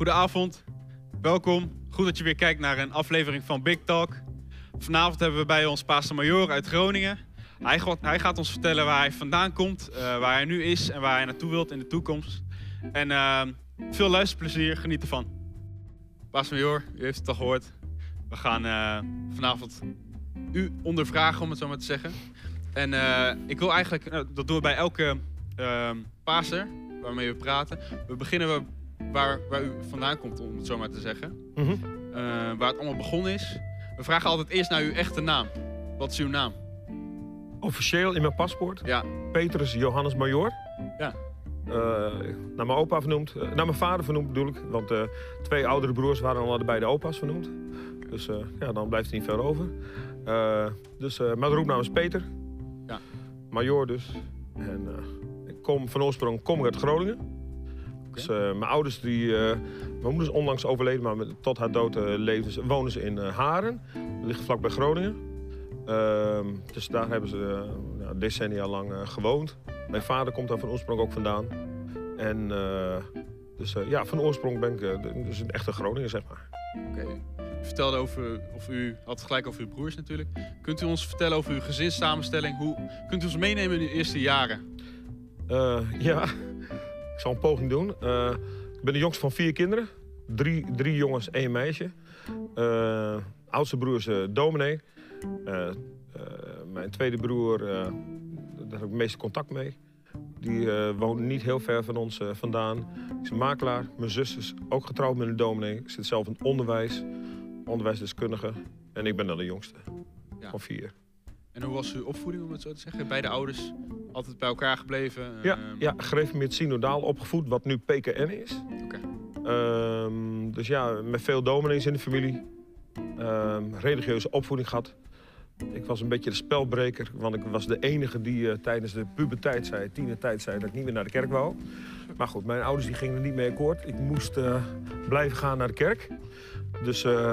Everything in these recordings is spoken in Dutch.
Goedenavond, welkom. Goed dat je weer kijkt naar een aflevering van Big Talk. Vanavond hebben we bij ons Pastor Major uit Groningen. Hij, gaat- hij gaat ons vertellen waar hij vandaan komt, eh, waar hij nu is en waar hij naartoe wilt in de toekomst. En eh, veel luisterplezier, geniet ervan. Pastor Major, u heeft het al gehoord. We gaan eh, vanavond u ondervragen, om het zo maar te zeggen. En eh, ik wil eigenlijk, eh, dat doen we bij elke uh, Paser waarmee we praten. We beginnen waar, waar u vandaan komt, om het zo maar te zeggen. Mhm. Eh, waar het allemaal begonnen is. We vragen altijd eerst naar uw echte naam. Wat is uw naam? Officieel in mijn paspoort. Ja. Petrus Johannes Major. Ja. Eh, naar mijn opa vernoemd. Eh, naar mijn vader vernoemd bedoel ik. Want eh, twee oudere broers waren al allebei de opa's vernoemd. Dus ja, dan blijft er niet veel over. Dus mijn roepnaam is Peter. Ja. Major dus. En ik kom van oorsprong kom ik uit Groningen. Dus, eh, mijn ouders, die, eh, mijn moeder is onlangs overleden, maar tot haar dood eh, leefden ze, wonen ze in Haren. Dat ligt vlakbij Groningen. Ehm, dus daar hebben ze decennia lang gewoond. Mijn vader komt daar van oorsprong ook vandaan. En dus ja, van oorsprong ben ik dus een echte Groninger, zeg maar. Oké. U vertelde over, of u had het gelijk over uw broers natuurlijk. Kunt u ons vertellen over uw gezinssamenstelling? Hoe, kunt u ons meenemen in uw eerste jaren? Ja, ik zal een poging doen. Eh, ik ben de jongste van vier kinderen. Drie, drie jongens, één meisje. Eh, oudste broer is eh, dominee. Mijn tweede broer, daar heb ik het meeste contact mee. Die woont niet heel ver van ons vandaan. Ik is een makelaar. Mijn zus is ook getrouwd met een dominee. Ik zit zelf in het onderwijs. Onderwijsdeskundige. En ik ben dan de jongste Ja. van vier. En hoe was uw opvoeding, om het zo te zeggen? Beide ouders altijd bij elkaar gebleven? Ja, Ehm, ja gereformeerd synodaal opgevoed, wat nu PKN is. Oké. Ehm, dus ja, met veel dominees in de familie. Ehm, religieuze opvoeding gehad. Ik was een beetje de spelbreker, want ik was de enige die eh, tijdens de puberteit zei, tienertijd zei dat ik niet meer naar de kerk wou. Maar goed, mijn ouders die gingen er niet mee akkoord. Ik moest eh, blijven gaan naar de kerk. Dus eh,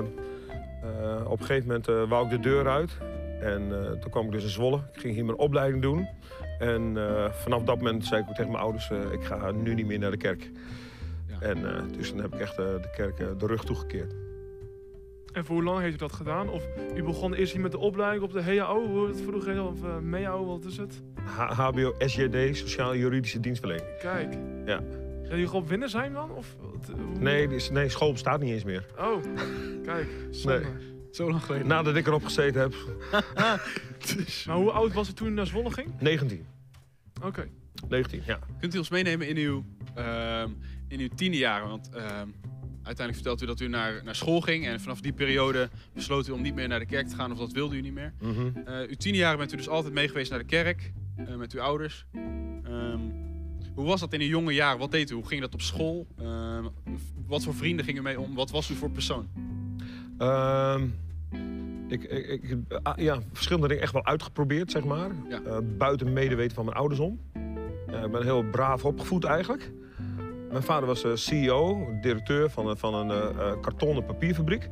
op een gegeven moment wou ik de deur uit. En toen kwam ik dus in Zwolle. Ik ging hier mijn opleiding doen. En eh, vanaf dat moment zei ik ook tegen mijn ouders, eh, ik ga nu niet meer naar de kerk. Ja. En eh, dus dan heb ik echt de kerk de rug toegekeerd. En voor hoe lang heeft u dat gedaan? Of u begon eerst hier met de opleiding op de HAO, hoe het vroeger of uh, MEAO, wat is het? H- HBO, SJD, Sociaal-Juridische Dienstverlening. Kijk. Ja. Zijn jullie op winnen zijn dan? Of, hoe- Nee, nee, school bestaat niet eens meer. Oh, kijk. zonde. Zo lang geleden. Nadat ik erop gezeten heb, Maar hoe oud was u toen u naar Zwolle ging? 19. Oké. 19, ja. Kunt u ons meenemen in uw, ehm in uw tienerjaren? Want ehm, uiteindelijk vertelt u dat u naar, naar school ging. En vanaf die periode besloot u om niet meer naar de kerk te gaan. Of dat wilde u niet meer. Mhm. Eh, uw tienerjaren bent u dus altijd mee geweest naar de kerk. eh, met uw ouders. Ehm, hoe was dat in uw jonge jaren? Wat deed u? Hoe ging dat op school? Ehm, wat voor vrienden gingen mee om? Wat was u voor persoon? Ehm, ik, ik, ik, ah, ja, verschillende dingen echt wel uitgeprobeerd, zeg maar. Ja. Eh, buiten medeweten van mijn ouders om. Ja, ik ben heel braaf opgevoed eigenlijk. Mijn vader was eh, CEO, directeur van, een- van een eh, eh, kartonnen papierfabriek.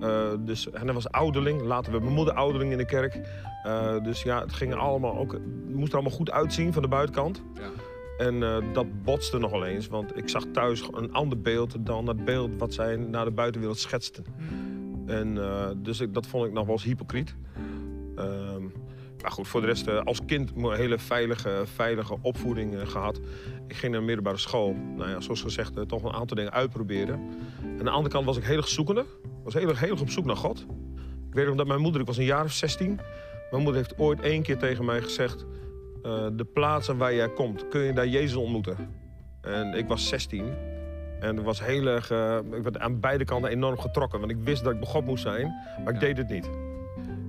Eh, dus, en hij was ouderling. Later werd mijn moeder ouderling in de kerk. Eh, dus ja, het ging allemaal ook, het moest er allemaal goed uitzien van de buitenkant. Ja. En eh, dat botste nogal eens, want ik zag thuis een ander beeld dan het beeld wat zij naar de buitenwereld schetsten. En eh, dus ik, dat vond ik nog wel eens hypocriet. Ehm, maar goed, voor de rest, eh, als kind een hele veilige, veilige opvoeding eh, gehad. Ik ging naar een middelbare school. Nou ja, zoals gezegd, toch een aantal dingen uitproberen. En aan de andere kant was ik heel erg zoekende. Was heel heel erg op zoek naar God. Ik weet nog dat mijn moeder, ik was een jaar of 16. Mijn moeder heeft ooit één keer tegen mij gezegd... de plaatsen waar jij komt, kun je daar Jezus ontmoeten? En ik was 16. En was heel erg, eh, ik werd aan beide kanten enorm getrokken. Want ik wist dat ik bij God moest zijn, maar ik deed het niet.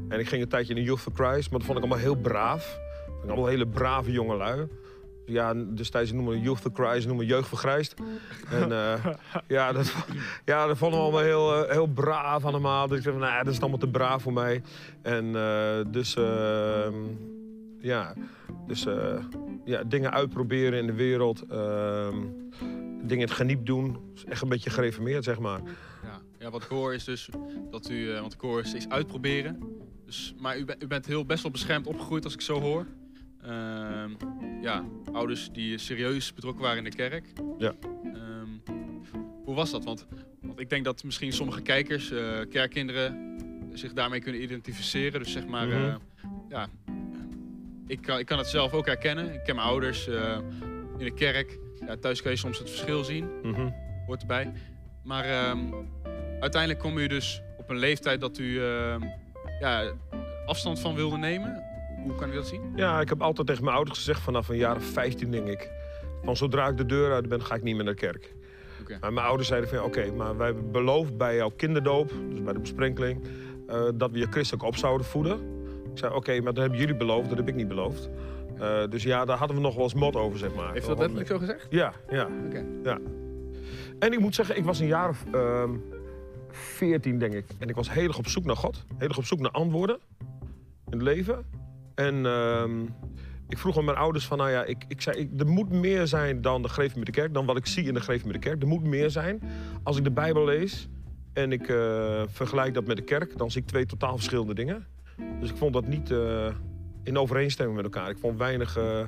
En ik ging een tijdje in de Youth for Christ, maar dat vond ik allemaal heel braaf. Vond ik allemaal hele brave jongelui. Ja, destijds noemen we Youth for Christ, noemen Jeugd voor Christ. En eh, ja, dat, ja, dat vonden we allemaal heel, eh, heel braaf allemaal. Dus ik zei van, nou, dat is allemaal te braaf voor mij. En dus, ehm, ja, dus ja, dingen uitproberen in de wereld. Dingen het geniep doen. Echt een beetje gereformeerd, zeg maar. Ja, ja wat ik hoor is dus dat u, eh, want ik hoor is, is uitproberen. Dus, maar u, bent- u bent heel best wel beschermd opgegroeid als ik zo hoor. Ehm, ja, ouders die serieus betrokken waren in de kerk. Ja. Ehm, hoe was dat? Want, want ik denk dat misschien sommige kijkers, eh, kerkkinderen, zich daarmee kunnen identificeren. Dus zeg maar, Mhm. eh, ja, ik kan, ik kan het zelf ook herkennen. Ik ken mijn ouders in de kerk. Ja, thuis kan je soms het verschil zien, Mhm. hoort erbij. Maar ehm, uiteindelijk kom u dus op een leeftijd dat u ehm, ja, afstand van wilde nemen. Hoe kan u dat zien? Ja, ik heb altijd tegen mijn ouders gezegd vanaf een jaar of 15 denk ik. Van zodra ik de deur uit ben, ga ik niet meer naar de kerk. Oké. Maar mijn ouders zeiden van oké, maar wij hebben beloofd bij jouw kinderdoop, dus bij de besprenkeling, eh, dat we je christelijk op zouden voeden. Ik zei oké, maar dat hebben jullie beloofd, dat heb ik niet beloofd. Eh, dus ja, daar hadden we nog wel eens mot over, zeg maar. Heeft dat letterlijk zo gezegd? Ja, ja. Oké. ja. En ik moet zeggen, ik was een jaar of ehm 14, denk ik. En ik was heel erg op zoek naar God. Heel erg op zoek naar antwoorden in het leven. En ehm, ik vroeg aan mijn ouders van, nou ja, ik, ik zei, ik, er moet meer zijn dan de greef met de kerk. Dan wat ik zie in de greef met de kerk. Er moet meer zijn. Als ik de Bijbel lees en ik eh, vergelijk dat met de kerk, dan zie ik twee totaal verschillende dingen. Dus ik vond dat niet eh, in overeenstemming met elkaar. Ik vond weinig eh,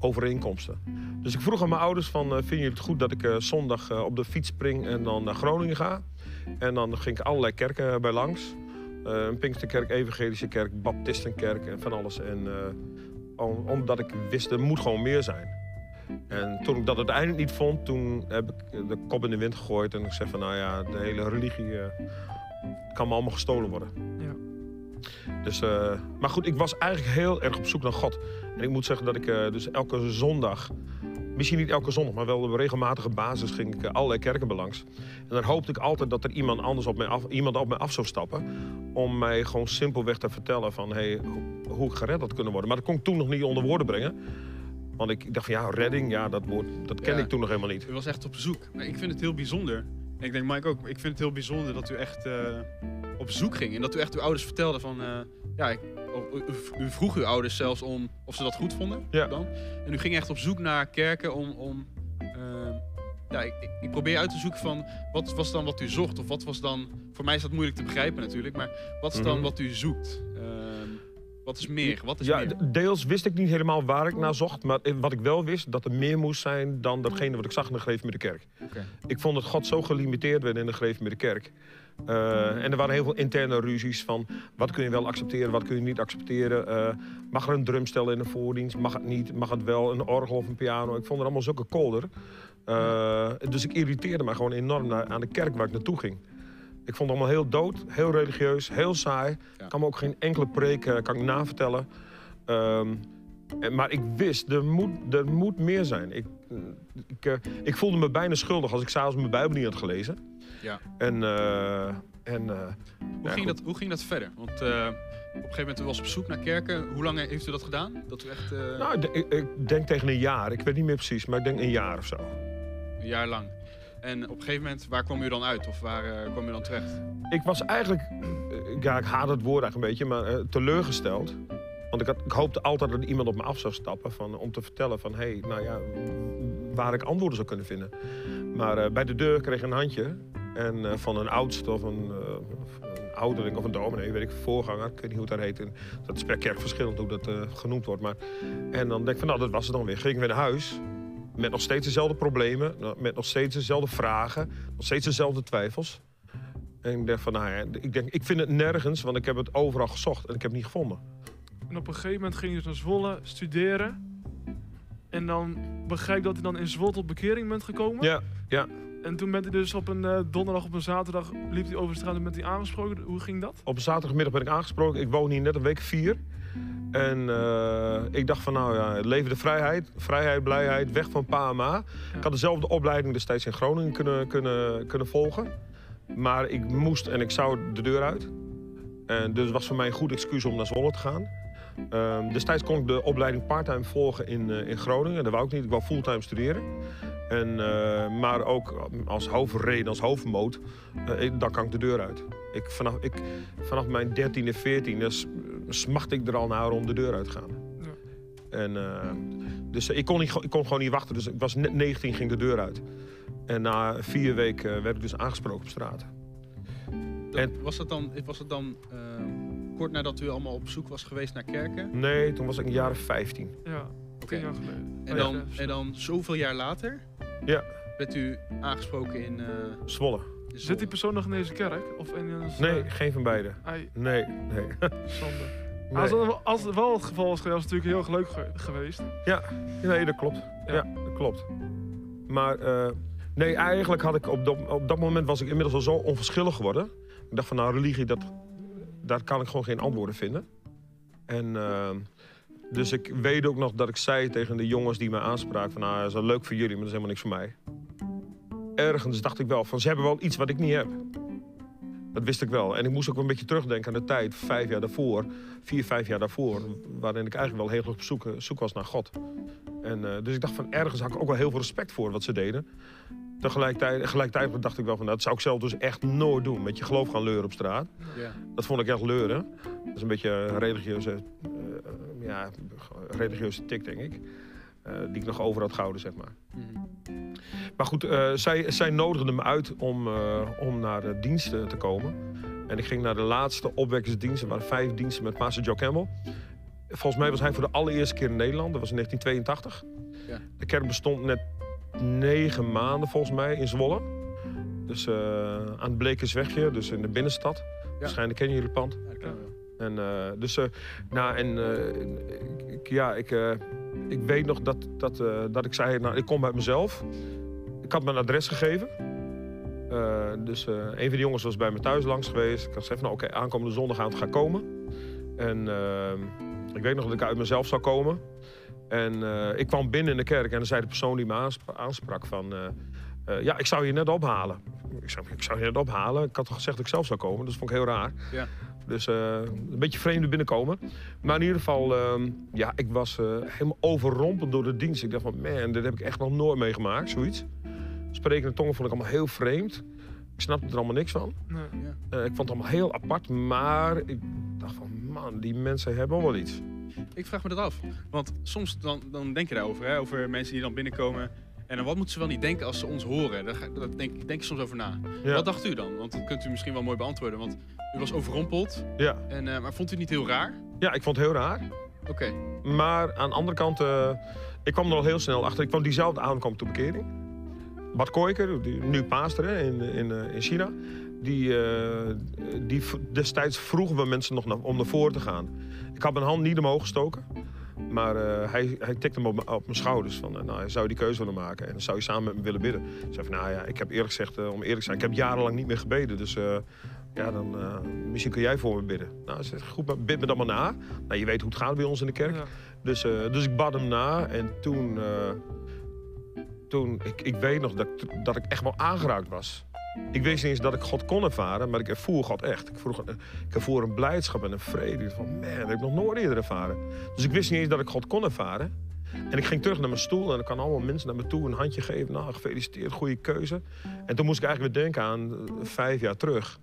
overeenkomsten. Dus ik vroeg aan mijn ouders van, eh, vinden jullie het goed dat ik eh, zondag op de fiets spring en dan naar Groningen ga? En dan ging ik allerlei kerken bij langs. Een Pinksterkerk, Evangelische Kerk, Baptistenkerk en van alles. En om- omdat ik wist, er moet gewoon meer zijn. En toen ik dat uiteindelijk niet vond, toen heb ik de kop in de wind gegooid. En ik zei van, nou ja, de hele religie kan me allemaal gestolen worden. Ja. Dus, eh, maar goed, ik was eigenlijk heel erg op zoek naar God. En ik moet zeggen dat ik eh, dus elke zondag, misschien niet elke zondag, maar wel op regelmatige basis ging ik eh, allerlei kerken belangs. En dan hoopte ik altijd dat er iemand anders op mij af, iemand op mij af zou stappen. Om mij gewoon simpelweg te vertellen van hey, hoe, hoe ik gered had kunnen worden. Maar dat kon ik toen nog niet onder woorden brengen. Want ik, ik dacht van ja, redding, ja, dat, woord, dat ken Ja. ik toen nog helemaal niet. U was echt op zoek. Maar ik vind het heel bijzonder. Ik denk Mike ook. Ik vind het heel bijzonder dat u echt eh, op zoek ging. En dat u echt uw ouders vertelde van... eh, ja, ik, u, vroeg uw ouders zelfs om of ze dat goed vonden. Ja. Dan. En u ging echt op zoek naar kerken om... om eh, ja, ik, ik- ik probeer uit te zoeken van... Wat was dan wat u zocht? Of wat was dan... Voor mij is dat moeilijk te begrijpen natuurlijk. Maar wat is dan Mhm. wat u zoekt? Wat is meer? Wat is Ja, meer? deels wist ik niet helemaal waar ik naar zocht. Maar wat ik wel wist, dat er meer moest zijn dan datgene wat ik zag in de Greef met de Kerk. Oké. Ik vond dat God zo gelimiteerd werd in de Greef met de Kerk. Eh, en er waren heel veel interne ruzies van wat kun je wel accepteren, wat kun je niet accepteren. Eh, mag er een drumstel in de voordienst, mag het niet, mag het wel, een orgel of een piano. Ik vond het allemaal zulke kolder. Eh, dus ik irriteerde me gewoon enorm naar, aan de kerk waar ik naartoe ging. Ik vond het allemaal heel dood, heel religieus, heel saai. Ja. Ik kan me ook geen enkele preek eh, kan ik navertellen. En- maar ik wist, er moet, er moet meer zijn. Ik, ik, eh, ik voelde me bijna schuldig als ik s'avonds mijn Bijbel niet had gelezen. Ja. En, eh, en eh, Hoe, Ja, ging goed. dat, hoe ging dat verder? Want eh, op een gegeven moment u was op zoek naar kerken. Hoe lang heeft u dat gedaan? Dat u echt eh, nou, ik, ik denk tegen een jaar. Ik weet niet meer precies, maar ik denk een jaar of zo. een jaar lang. En op een gegeven moment, waar kwam u dan uit? Of waar eh, kwam u dan terecht? Ik was eigenlijk, ja, ik haat het woord eigenlijk een beetje, maar eh, teleurgesteld. Want ik, had, ik hoopte altijd dat iemand op me af zou stappen van, om te vertellen van, hé, hey, nou ja, waar ik antwoorden zou kunnen vinden. Maar eh, bij de deur kreeg ik een handje en van een oudste of een, een of een dominee, weet ik, voorganger, ik weet niet hoe het daar heet. En dat is per kerk verschillend hoe dat genoemd wordt. Maar, en dan denk ik van, nou, dat was het dan weer. Ging ik weer naar huis met nog steeds dezelfde problemen, met nog steeds dezelfde vragen, nog steeds dezelfde twijfels. En ik dacht van, nou ja, ik, denk, ik vind het nergens, want ik heb het overal gezocht en ik heb het niet gevonden. En op een gegeven moment ging je dus naar Zwolle studeren. En dan begrijp ik dat je dan in Zwolle tot bekering bent gekomen. Ja, ja. En toen bent u dus op een eh, donderdag, op een zaterdag, liep u over de straat en bent u aangesproken. Hoe ging dat? Op een zaterdagmiddag ben ik aangesproken. Ik woon hier net een week vier. En eh, ik dacht van, nou ja, leven de vrijheid. Vrijheid, blijheid, weg van pa en ma. Ik had dezelfde opleiding destijds in Groningen kunnen, kunnen, kunnen volgen. Maar ik moest en ik zou de deur uit. En dus was voor mij een goed excuus om naar Zwolle te gaan. Ehm, destijds kon ik de opleiding parttime volgen in, eh, in Groningen. Dat wou ik niet, ik wou fulltime studeren. En, eh, maar ook als hoofdreden, als hoofdmoot, ik- dan kan ik de deur uit. Ik, vanaf, ik, vanaf mijn 13e, 14e s- smacht ik er al naar om de deur uit te gaan. Ja. En, eh, dus ik kon, niet, ik kon gewoon niet wachten. Dus ik was net 19, ging de deur uit. En na vier weken eh, werd ik dus aangesproken op straat. Dat- En- was, dat dan, was het dan eh, kort nadat u allemaal op zoek was geweest naar kerken? Nee, toen was ik een jaar of 15. Ja, jaar geleden. En Oh ja, dan, en dan zoveel jaar later, Ja. werd u aangesproken in... eh, Zwolle. Zit die persoon nog in deze kerk? Of in een... Nee, geen van beide. Ai, Nee, nee. zonde. Nee. Als, het, als het wel het geval was geweest, was het natuurlijk heel erg leuk ge- geweest. Nee, dat klopt. Ja. Ja, dat klopt. Maar eh, nee, eigenlijk had ik op dat, op dat moment was ik inmiddels al zo onverschillig geworden. Ik dacht van nou, religie, dat, daar kan ik gewoon geen antwoorden vinden. En eh, dus ik weet ook nog dat ik zei tegen de jongens die me aanspraken van nou, dat is wel leuk voor jullie, maar dat is helemaal niks voor mij. Ergens dacht ik wel van ze hebben wel iets wat ik niet heb. Dat wist ik wel. En ik moest ook een beetje terugdenken aan de tijd, vijf jaar daarvoor, vier, vijf jaar daarvoor, waarin ik eigenlijk wel heel erg op zoek, zoek was naar God. En, eh, dus ik dacht van ergens had ik ook wel heel veel respect voor wat ze deden. Tegelijkertijd, tegelijkertijd dacht ik wel van nou, dat zou ik zelf dus echt nooit doen. Met je geloof gaan leuren op straat. Ja. Dat vond ik echt leuren. Dat is een beetje een religieuze, eh, ja, religieuze tik, denk ik. Eh, die ik nog over had gehouden, zeg maar. Mhm. Maar goed, eh, zij, zij nodigden me uit om, eh, om naar de diensten te komen. En ik ging naar de laatste opwekkingsdienst. Er waren vijf diensten met Pastor Joe Campbell. Volgens mij was hij voor de allereerste keer in Nederland. Dat was in 1982. Ja. De kerk bestond net negen maanden volgens mij in Zwolle. Dus eh, aan het Blekerswegje, dus in de binnenstad. Waarschijnlijk kennen jullie het pand. Ja. En eh, dus, eh, nou, en eh, ik, ja, ik, ik weet nog dat, dat, dat ik zei, nou, ik kom uit mezelf. Ik had mijn adres gegeven. Dus een van de jongens was bij me thuis langs geweest. Ik had gezegd, nou oké, aankomende zondagavond ga ik komen. En ik weet nog dat ik uit mezelf zou komen. En ik kwam binnen in de kerk en dan zei de persoon die me aansp- aansprak van... ja, ik zou je net ophalen. Ik zei, ik zou je net ophalen. Ik had toch gezegd dat ik zelf zou komen. Dus dat vond ik heel raar. Ja. Dus eh, een beetje vreemde binnenkomen. Maar in ieder geval, ehm, ja, ik was eh, helemaal overrompeld door de dienst. Ik dacht van, man, dit heb ik echt nog nooit meegemaakt, zoiets. Sprekende tongen vond ik allemaal heel vreemd. Ik snapte er allemaal niks van. Nee. Eh, ik vond het allemaal heel apart, maar ik dacht van, man, die mensen hebben wel iets. Ik vraag me dat af. Want soms dan, dan denk je daarover, hè, over mensen die dan binnenkomen. En dan wat moeten ze wel niet denken als ze ons horen? Daar, ga- daar denk, denk ik soms over na. Ja. Wat dacht u dan? Want dat kunt u misschien wel mooi beantwoorden. Want u was overrompeld. Ja. En, eh, maar vond u het niet heel raar? ja, ik vond het heel raar. Oké. Maar aan de andere kant, eh, ik kwam er al heel snel achter. Ik kwam diezelfde avond kwam tot bekering. Bart Koiker, nu paaster hè, in, in, eh, in China, die, die destijds vroegen we mensen nog naar, om naar voren te gaan. Ik had mijn hand niet omhoog gestoken. Maar eh, hij, hij tikte me op, mijn- op mijn schouders. Van, eh, nou, zou die keuze willen maken. En dan zou je samen met me willen bidden. Ik zei van, nou ja, ik heb eerlijk gezegd, eh, om eerlijk te zijn, ik heb jarenlang niet meer gebeden. Dus ja, dan, misschien kun jij voor me bidden. Nou, zei, goed, maar bid me dan maar na. Nou, je weet hoe het gaat bij ons in de kerk. Ja. Dus, dus ik bad hem na en toen, toen ik, ik weet nog dat, dat ik echt wel aangeraakt was. Ik wist niet eens dat ik God kon ervaren, maar ik ervoer God echt. Ik, vroeg, ik een blijdschap en een vrede. Van, man, dat heb ik nog nooit eerder ervaren. Dus ik wist niet eens dat ik God kon ervaren. En ik ging terug naar mijn stoel en er kwamen allemaal mensen naar me toe een handje geven. Nou, gefeliciteerd, goede keuze. En toen moest ik eigenlijk weer denken aan eh, vijf jaar terug.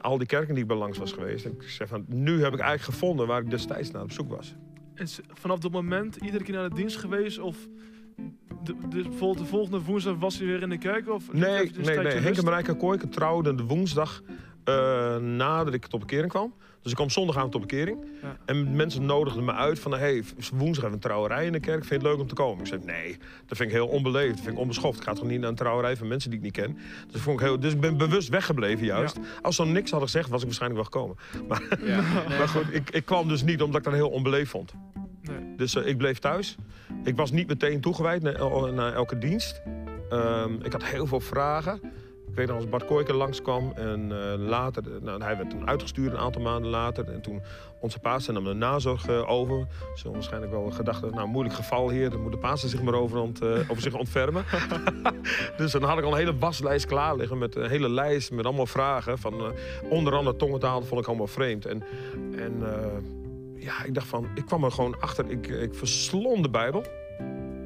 Al die kerken die ik bij langs was geweest. En ik zeg van, nu heb ik eigenlijk gevonden waar ik destijds naar op zoek was. En vanaf dat moment iedere keer naar de dienst geweest? Of de, bijvoorbeeld de volgende woensdag was hij weer in de kerk? Of Nee, nee, nee. Henk en? Marijke Kooijken trouwden de woensdag eh, nadat ik tot bekering kwam. Dus ik kwam zondagavond tot bekering. Ja. En mensen nodigden me uit van... hey, woensdag hebben we een trouwerij in de kerk. Vind je het leuk om te komen? Ik zei, nee, dat vind ik heel onbeleefd. Dat vind ik onbeschoft. Ik ga toch niet naar een trouwerij van mensen die ik niet ken. Dus, vond ik heel, dus ik ben bewust weggebleven juist. Als ze niks hadden gezegd, was ik waarschijnlijk wel gekomen. Ja. Nee, Maar goed, ik, ik kwam dus niet omdat ik dat heel onbeleefd vond. Dus eh, ik bleef thuis. Ik was niet meteen toegewijd naar, el- naar elke dienst. Ehm, ik had heel veel vragen. Ik weet nog als Bart Kooijker langskwam en eh, later, eh, nou, hij werd toen uitgestuurd een aantal maanden later. En toen onze paas nam de nazorg over. Ze zullen waarschijnlijk wel gedacht hebben, nou moeilijk geval hier, dan moet de paas zich maar over, over zich ontfermen. dus dan had ik al een hele waslijst klaar liggen met een hele lijst met allemaal vragen. Van, onder andere tongentaal vond ik allemaal vreemd. En, en ja, ik dacht van, ik kwam er gewoon achter, ik, ik verslond de Bijbel.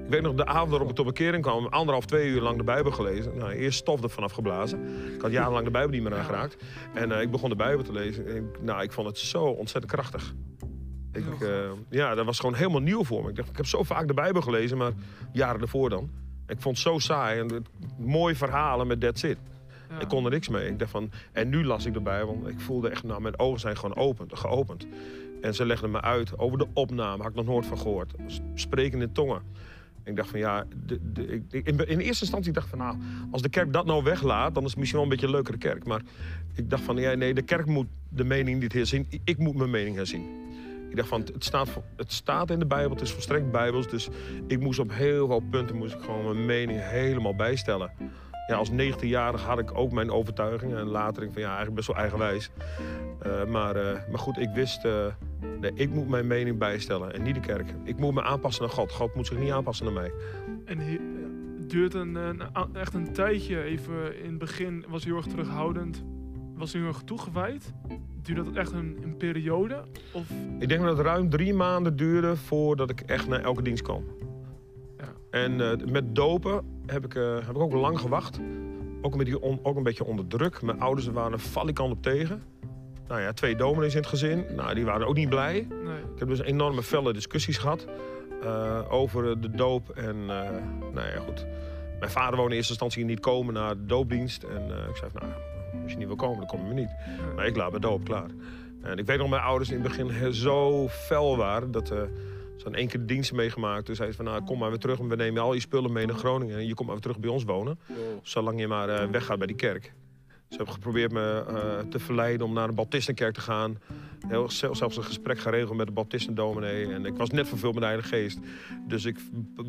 Ik weet nog, de avond waarop ik tot bekering kwam, anderhalf, twee uur lang de Bijbel gelezen. Nou, eerst stof er vanaf geblazen. Ik had jarenlang de Bijbel niet meer aangeraakt. En eh, ik begon de Bijbel te lezen. En ik, nou, ik vond het zo ontzettend krachtig. Ik, eh, ja, dat was gewoon helemaal nieuw voor me. Ik dacht, ik heb zo vaak de Bijbel gelezen, maar jaren ervoor dan. Ik vond het zo saai en mooie verhalen met that's it. Ja. Ik kon er niks mee. Ik dacht van, en nu las ik de Bijbel. Ik voelde echt, nou, mijn ogen zijn gewoon open, geopend. En ze legden me uit over de opname, had ik nog nooit van gehoord. S- Spreken in tongen. ik dacht van ja, de, de, ik, in, in eerste instantie dacht van nou, als de kerk dat nou weglaat, dan is het misschien wel een beetje een leukere kerk. Maar ik dacht van ja, nee, de kerk moet de mening niet herzien. Ik moet mijn mening herzien. Ik dacht van het staat, het staat in de Bijbel, het is volstrekt Bijbels. Dus ik moest op heel veel punten moest ik gewoon mijn mening helemaal bijstellen. Ja, als 19-jarige had ik ook mijn overtuigingen. En later ik van ja, eigenlijk best wel eigenwijs. Eh, maar, eh, maar goed, ik wist, eh, nee, ik moet mijn mening bijstellen en niet de kerk. Ik moet me aanpassen naar God. God moet zich niet aanpassen naar mij. En he- het duurt een, echt een tijdje. Even in het begin was hij heel erg terughoudend. Was hij heel erg toegewijd. Duurde dat echt een, een periode? Of Ik denk dat het ruim drie maanden duurde voordat ik echt naar elke dienst kwam. Ja. En eh, met dopen heb ik, eh, heb ik ook lang gewacht. Ook een, beetje on- ook een beetje onder druk. Mijn ouders waren er valikant op tegen. Nou ja, twee dominees in het gezin. Nou, die waren ook niet blij. nee? Ik heb dus enorme felle discussies gehad eh, over de doop. En eh, nou ja, goed. Mijn vader wou in eerste instantie niet komen naar de doopdienst. En eh, ik zei van, nou, als je niet wil komen, dan kom je niet. Maar ik laat mijn doop klaar. En ik weet nog, mijn ouders in het begin zo fel waren dat ze hadden één keer de dienst meegemaakt. Toen zei ze van, nou, kom maar weer terug. We nemen al je spullen mee naar Groningen. En je komt maar weer terug bij ons wonen. Zolang je maar weggaat bij die kerk. Ze hebben geprobeerd me eh, te verleiden om naar een Baptistenkerk te gaan. Heel, zel- zelfs een gesprek geregeld met de Baptistendominee. En ik was net vervuld met de Heilige Geest. Dus ik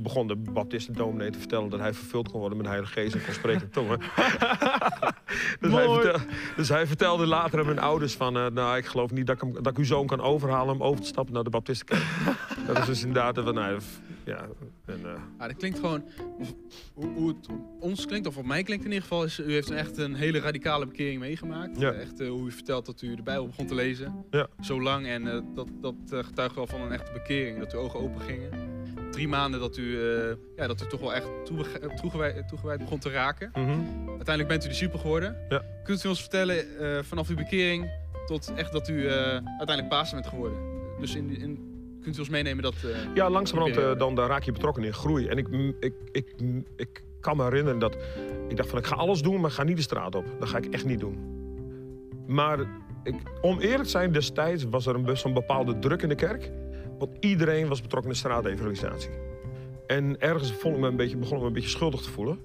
begon de Baptistendominee te vertellen dat hij vervuld kon worden met de Heilige Geest en kon spreken in tongen. dus, hij Mooi. vertel- dus hij vertelde later aan mijn ouders van... eh, nou, ik geloof niet dat ik, hem, dat ik uw zoon kan overhalen om over te stappen naar de Baptistenkerk. dat is dus inderdaad... Van, nou, ja, en, eh, Ja, dat klinkt gewoon. Hoe, hoe het ons klinkt, of op mij klinkt in ieder geval, is u heeft echt een hele radicale bekering meegemaakt. Ja. Echt eh, hoe u vertelt dat u de Bijbel begon te lezen. Ja. Zo lang. En eh, dat, dat getuigt wel van een echte bekering. Dat uw ogen open gingen. Drie maanden dat u, ja, dat u toch wel echt toegewijd, toegewijd begon te raken. mhm. Uiteindelijk bent u discipel geworden. Ja. Kunt u ons vertellen vanaf uw bekering tot echt dat u uiteindelijk paas bent geworden? Dus in, in, kunt u ons meenemen dat... eh, Ja, langzamerhand periode? dan, dan raak je betrokken in groei. En ik, m- ik, ik, m- ik kan me herinneren dat ik dacht van ik ga alles doen, maar ga niet de straat op. Dat ga ik echt niet doen. Maar ik, om eerlijk te zijn, destijds was er een, een bepaalde druk in de kerk. Want iedereen was betrokken in de straatevangelisatie. En ergens vond ik me een beetje, begon ik me een beetje schuldig te voelen.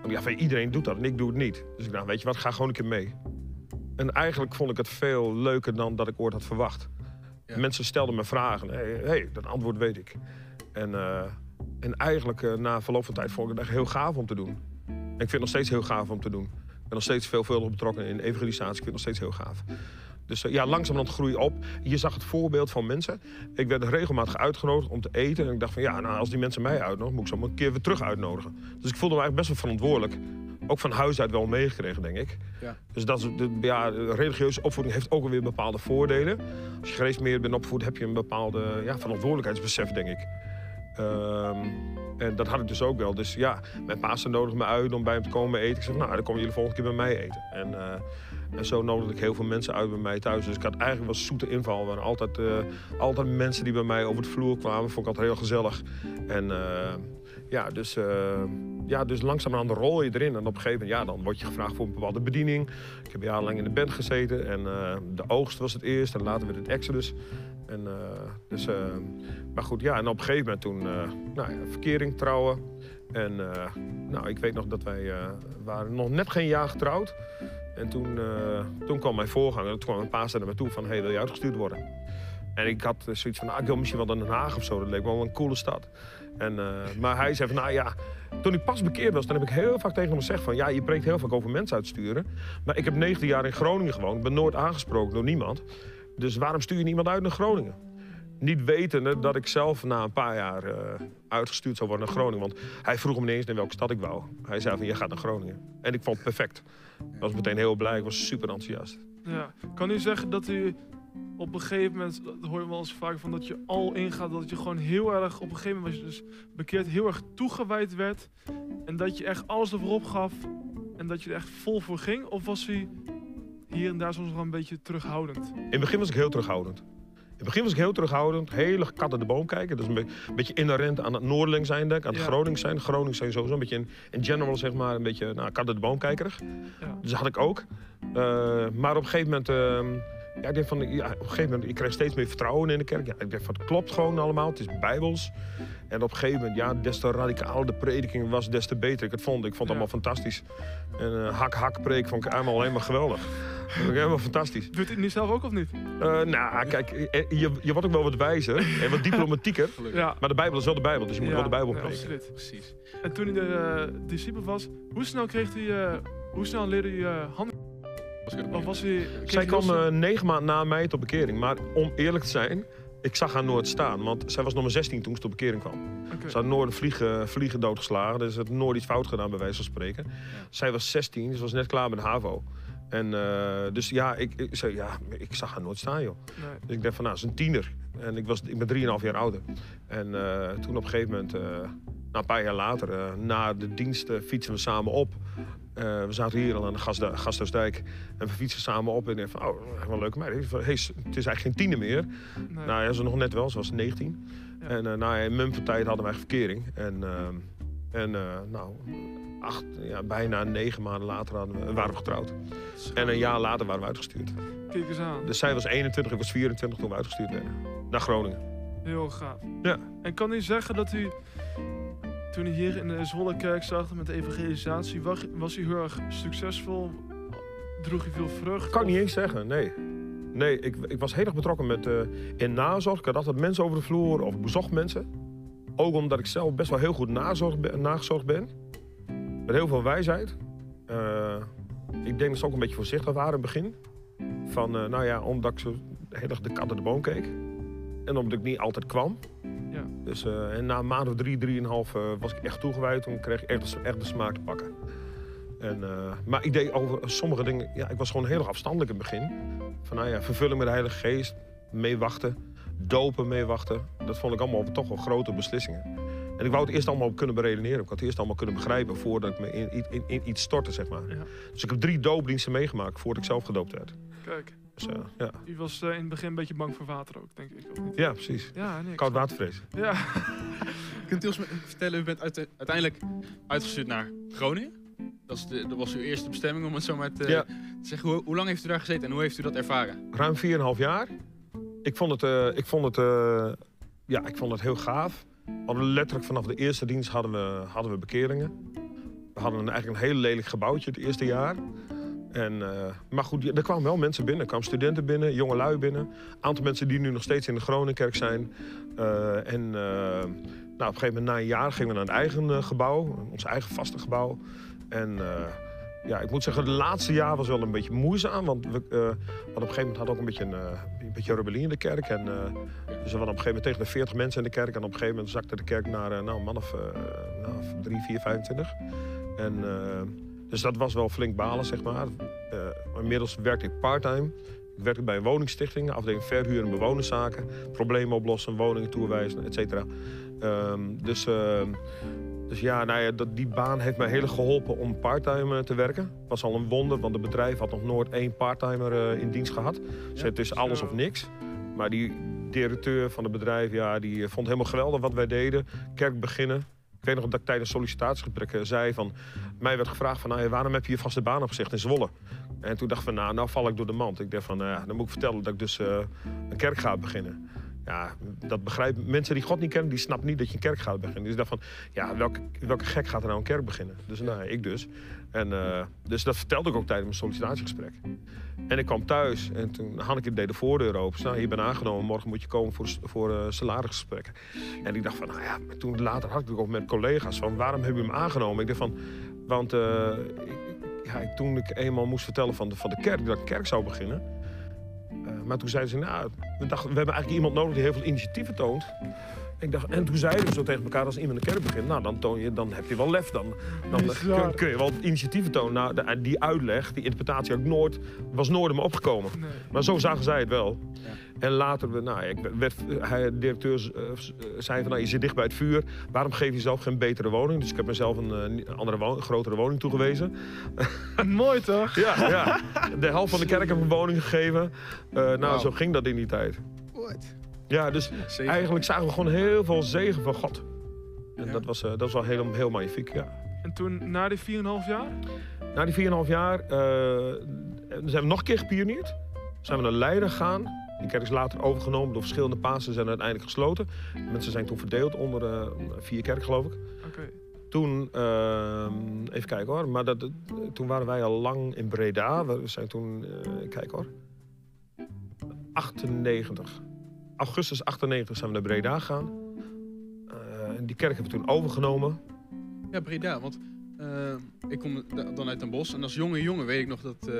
Want ja, van, iedereen doet dat en ik doe het niet. Dus ik dacht, weet je wat, ga gewoon een keer mee. En eigenlijk vond ik het veel leuker dan dat ik ooit had verwacht. Mensen stelden me vragen. Hey, dat antwoord weet ik. En, eh, en eigenlijk eh, na verloop van tijd vond ik het echt heel gaaf om te doen. En ik vind het nog steeds heel gaaf om te doen. Ik ben nog steeds veelvuldig betrokken in evangelisatie. Ik vind het nog steeds heel gaaf. Dus eh, ja, langzamerhand groei op. Je zag het voorbeeld van mensen. Ik werd regelmatig uitgenodigd om te eten. En ik dacht van ja, nou, als die mensen mij uitnodigen, moet ik ze maar een keer weer terug uitnodigen. Dus ik voelde me eigenlijk best wel verantwoordelijk. Ook van huis uit wel meegekregen, denk ik. Ja. Dus dat is, de, ja, religieuze opvoeding heeft ook alweer bepaalde voordelen. Als je gereformeerd bent opgevoed, heb je een bepaalde ja, verantwoordelijkheidsbesef, denk ik. Ehm, en dat had ik dus ook wel. Dus ja, mijn paas nodigde me uit om bij hem te komen eten. Ik zei, van, nou, dan komen jullie volgende keer bij mij eten. En, eh, en zo nodigde ik heel veel mensen uit bij mij thuis. Dus ik had eigenlijk wel zoete inval. Er waren altijd, eh, altijd mensen die bij mij over de vloer kwamen. Vond ik altijd heel gezellig. En eh, ja, dus, ja, dus langzamerhand rol je erin. En op een gegeven moment, ja, dan word je gevraagd voor een bepaalde bediening. Ik heb jarenlang in de band gezeten. En eh, de oogst was het eerst. En later werd het Exodus. En, eh, dus, eh, maar goed, ja, en op een gegeven moment toen, nou ja, verkering, trouwen. En nou, ik weet nog dat wij waren nog net geen jaar getrouwd. En toen, toen kwam mijn voorganger, toen kwam mijn paas naar me toe van, hey, wil je uitgestuurd worden? En ik had zoiets van, nou, ik wil misschien wel naar Den Haag of zo. Dat leek me wel een coole stad. En, eh, maar hij zei van, nou ja, toen ik pas bekeerd was, dan heb ik heel vaak tegen hem gezegd van, ja, je preekt heel vaak over mensen uitsturen. Maar ik heb 19 jaar in Groningen gewoond, ben nooit aangesproken door niemand. Dus waarom stuur je niemand uit naar Groningen? Niet wetende dat ik zelf na een paar jaar eh, uitgestuurd zou worden naar Groningen. Want hij vroeg me niet eens naar welke stad ik wou. Hij zei van, je gaat naar Groningen. En ik vond het perfect. Ik was meteen heel blij, ik was super enthousiast. Ja. Kan u zeggen dat u op een gegeven moment, dat hoor je wel eens vaak van dat je al ingaat, dat je gewoon heel erg, op een gegeven moment was je dus bekeerd, heel erg toegewijd werd. En dat je echt alles ervoor gaf en dat je er echt vol voor ging? Of was u hier en daar soms nog een beetje terughoudend? In het begin was ik heel terughoudend. In het begin was ik heel terughoudend, hele kat uit de boom kijken. Dat is een, be- een beetje inherent aan het Noorderling zijn, denk ik, aan het Ja. Gronings zijn. Gronings zijn sowieso een beetje in, in general, zeg maar, een beetje nou, kat uit de boom kijkerig. Ja. Dus dat had ik ook. Eh, maar op een gegeven moment, ehm, ja, ik denk van, ja, op een gegeven moment, ik kreeg steeds meer vertrouwen in de kerk. Ja, ik denk van, het klopt gewoon allemaal, het is bijbels. En op een gegeven moment, ja, des te radicaler de prediking was, des te beter ik het vond. Ik vond het Ja. allemaal fantastisch. En eh, hak-hak preek vond ik helemaal alleen maar geweldig. Dat vond ik helemaal fantastisch. Doet het niet zelf ook of niet? Eh, nou, kijk, eh, je, je wordt ook wel wat wijzer en wat diplomatieker. Gelukkig. Ja. Maar de Bijbel is wel de Bijbel, dus je moet Ja, wel de Bijbel ja, preken. absoluut. Precies. En toen hij de eh, discipel was, hoe snel kreeg hij, eh, hoe snel leerde hij uh, was Zij kwam eh, negen maanden na mij tot bekering. Maar om eerlijk te zijn, ik zag haar nooit staan. Want zij was nog maar 16 toen ze tot bekering kwam. Ze had nooit vliegen, vliegen doodgeslagen. Dus ze had nooit iets fout gedaan, bij wijze van spreken. Zij was 16, ze was net klaar met HAVO. En eh, dus ja ik, ik, zei, ja, ik zag haar nooit staan, joh. Nee. Dus ik dacht van, nou, ze is een tiener. En ik, was, ik ben 3,5 jaar ouder. En eh, toen op een gegeven moment, nou, een paar jaar later, na de dienst eh, fietsen we samen op. Eh, we zaten hier al aan de Gasthu- Gasthuisdijk. En we fietsen samen op. En van, oh, echt wel een leuke meid. Hey, het is eigenlijk geen tiener meer. Nee. Nou ja, ze nog net wel, ze was 19. Ja. En uh, nou, in mum van tijd hadden wij verkering. En, ehm, en uh, nou, acht, ja, bijna negen maanden later hadden we, waren we getrouwd. En een jaar later waren we uitgestuurd. Kijk eens aan. Dus zij was 21, ik was 24 toen we uitgestuurd werden. Naar Groningen. Heel gaaf. Ja. En kan u zeggen dat u, toen u hier in de Zwollekerk zag met de evangelisatie, was, u heel erg succesvol? Droeg u veel vrucht? Kan ik niet eens zeggen, nee. Nee, ik, ik was heel erg betrokken met, uh, in nazorg. Ik had altijd mensen over de vloer of ik bezocht mensen. Ook omdat ik zelf best wel heel goed nazorg ben, nagezorgd ben. Met heel veel wijsheid. Uh, ik denk dat ze ook een beetje voorzichtig waren in het begin. Van, uh, nou ja, omdat ik zo heel erg de kat uit de boom keek. En omdat ik niet altijd kwam. Ja. Dus, uh, en na een maand of drie, drieënhalf uh, was ik echt toegewijd. Toen kreeg ik echt, echt de smaak te pakken. En, uh, maar ik deed over sommige dingen... Ja, ik was gewoon heel erg afstandelijk in het begin. Van nou ja, vervulling met de Heilige Geest. Meewachten. Dopen meewachten. Dat vond ik allemaal toch wel grote beslissingen. En ik wou het eerst allemaal kunnen beredeneren. Ik had het eerst allemaal kunnen begrijpen voordat ik me in, in, in, in iets stortte, zeg maar. Ja. Dus ik heb drie doopdiensten meegemaakt voordat ik zelf gedoopt werd. Kijk, Uh, ja. u was uh, in het begin een beetje bang voor water ook, denk ik. Of niet? ja, precies. Ja, nee, ik Koud watervrees. Ja. Kunt u ons vertellen, u bent uit- uiteindelijk uitgestuurd naar Groningen. Dat, is de, dat was uw eerste bestemming, om het zo maar te, Ja. te zeggen. Hoe, hoe lang heeft u daar gezeten en hoe heeft u dat ervaren? Ruim 4,5 jaar. Ik vond het, uh, ik vond het, uh, ja, ik vond het heel gaaf. Hadden letterlijk vanaf de eerste dienst hadden we, hadden we bekeringen. We hadden een, eigenlijk een heel lelijk gebouwtje het eerste jaar. En, uh, maar goed, er kwamen wel mensen binnen. Er kwamen studenten binnen, jonge lui binnen. Een aantal mensen die nu nog steeds in de Groningenkerk zijn. Uh, en nou, op een gegeven moment na een jaar gingen we naar een eigen gebouw. Ons eigen vaste gebouw. En ja, ik moet zeggen, het laatste jaar was wel een beetje moeizaam. Want we, uh, op een gegeven moment hadden ook een beetje een, een beetje rebellie in de kerk. En, uh, dus we op een gegeven moment tegen de 40 mensen in de kerk. En op een gegeven moment zakte de kerk naar nou, een man of nou, 3, 4, 25. En, dus dat was wel flink balen, zeg maar. inmiddels werkte ik parttime. Ik werkte bij een woningstichting, afdeling verhuur en bewonerszaken. Problemen oplossen, woningen toewijzen, et cetera. Um, dus... Dus ja, nou ja dat, die baan heeft mij heel erg geholpen om parttime te werken. was al een wonder, want het bedrijf had nog nooit één parttimer uh, in dienst gehad. Dus het is alles of niks. Maar die directeur van het bedrijf, ja, die vond helemaal geweldig wat wij deden. Kerk beginnen. Weet nog dat ik tijdens sollicitatiegesprekken zei van... Mij werd gevraagd van, nou, waarom heb je je vaste baan opgezegd in Zwolle? En toen dacht ik van, nou, nou val ik door de mand. Ik dacht van, nou dan moet ik vertellen dat ik dus uh, een kerk ga beginnen. Ja, dat begrijpen mensen die God niet kennen, die snappen niet dat je een kerk gaat beginnen. Dus ik dacht van, ja, welke, welke gek gaat er nou een kerk beginnen? Dus nou, ik dus. En, uh, dus dat vertelde ik ook tijdens mijn sollicitatiegesprek. En ik kwam thuis en toen Hanneke deed de voordeur open. Nou, je bent aangenomen, morgen moet je komen voor, voor uh, salarisgesprekken. En ik dacht van, nou ja, toen later had ik het ook met collega's van, waarom heb je hem aangenomen? Ik dacht van, want uh, ik, ja, toen ik eenmaal moest vertellen van de, van de kerk, dat ik kerk zou beginnen... Uh, maar toen zeiden ze, nou, we, dachten, we hebben eigenlijk iemand nodig die heel veel initiatieven toont. Ik dacht, en toen zeiden we zo tegen elkaar, als iemand een kerk begint, nou, dan, toon je, dan heb je wel lef. Dan, dan kun, kun, je wel initiatieven tonen. Nou, de, die uitleg, die interpretatie ik nooit, was nooit in me opgekomen. Nee. Maar zo zagen zij het wel. Ja. En later, nou, ik werd, hij, de directeur uh, zei van, nou, je zit dicht bij het vuur. Waarom geef je jezelf geen betere woning? Dus ik heb mezelf een, een andere woning, grotere woning toegewezen. Mooi toch? Ja, ja. De helft van de kerk heb ik een woning gegeven. Uh, nou, wow. zo ging dat in die tijd. What? Ja, dus eigenlijk zagen we gewoon heel veel zegen van God. En Ja. dat, was, uh, dat was wel heel, heel magnifiek, ja. En toen, na die 4,5 jaar? Na die 4,5 jaar uh, zijn we nog een keer gepioneerd. zijn we naar Leiden gegaan. Die kerk is later overgenomen door verschillende pasen zijn uiteindelijk gesloten. Mensen zijn toen verdeeld onder eh, vier kerken, geloof ik. Oké. Toen, ehm, even kijken hoor, maar dat, toen waren wij al lang in Breda. We zijn toen, eh kijk hoor, 98. Augustus 98 zijn we naar Breda gegaan. Eh, en die kerk hebben we toen overgenomen. Ja, Breda, want eh, ik kom da- dan uit Den Bosch en als jonge jongen weet ik nog dat... eh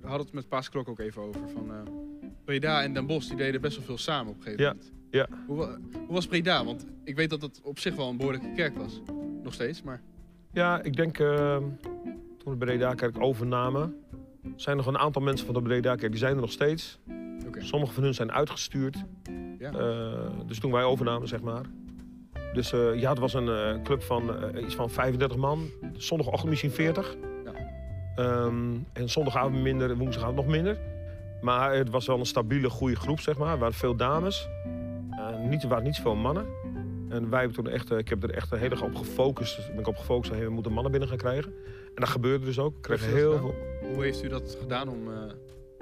we hadden het met Paas Klok ook even over. Van, eh, Breda en Den Bosch die deden best wel veel samen op een gegeven Ja, moment. ja. Hoe, hoe was Breda? Want ik weet dat het op zich wel een behoorlijke kerk was. Nog steeds, maar... Ja, ik denk eh, toen we Breda kerk overnamen, zijn nog een aantal mensen van de Breda kerk, die zijn er nog steeds. Sommige van hun zijn uitgestuurd. Ja. Eh, dus toen wij overnamen, zeg maar. Dus eh, ja, het was een eh, club van iets van 35 man. Zondagochtend misschien 40. Ja. Ehm, en zondagavond minder, woensdagavond nog minder. Maar het was wel een stabiele, goede groep, zeg maar. Er waren veel dames. Niet, er waren niet zoveel mannen. En wij hebben toen echt, ik heb er echt heel erg op gefocust. Ben ik op gefocust hey, we moeten mannen binnen gaan krijgen. En dat gebeurde dus ook. U dat heel veel. Hoe heeft u dat gedaan om... eh,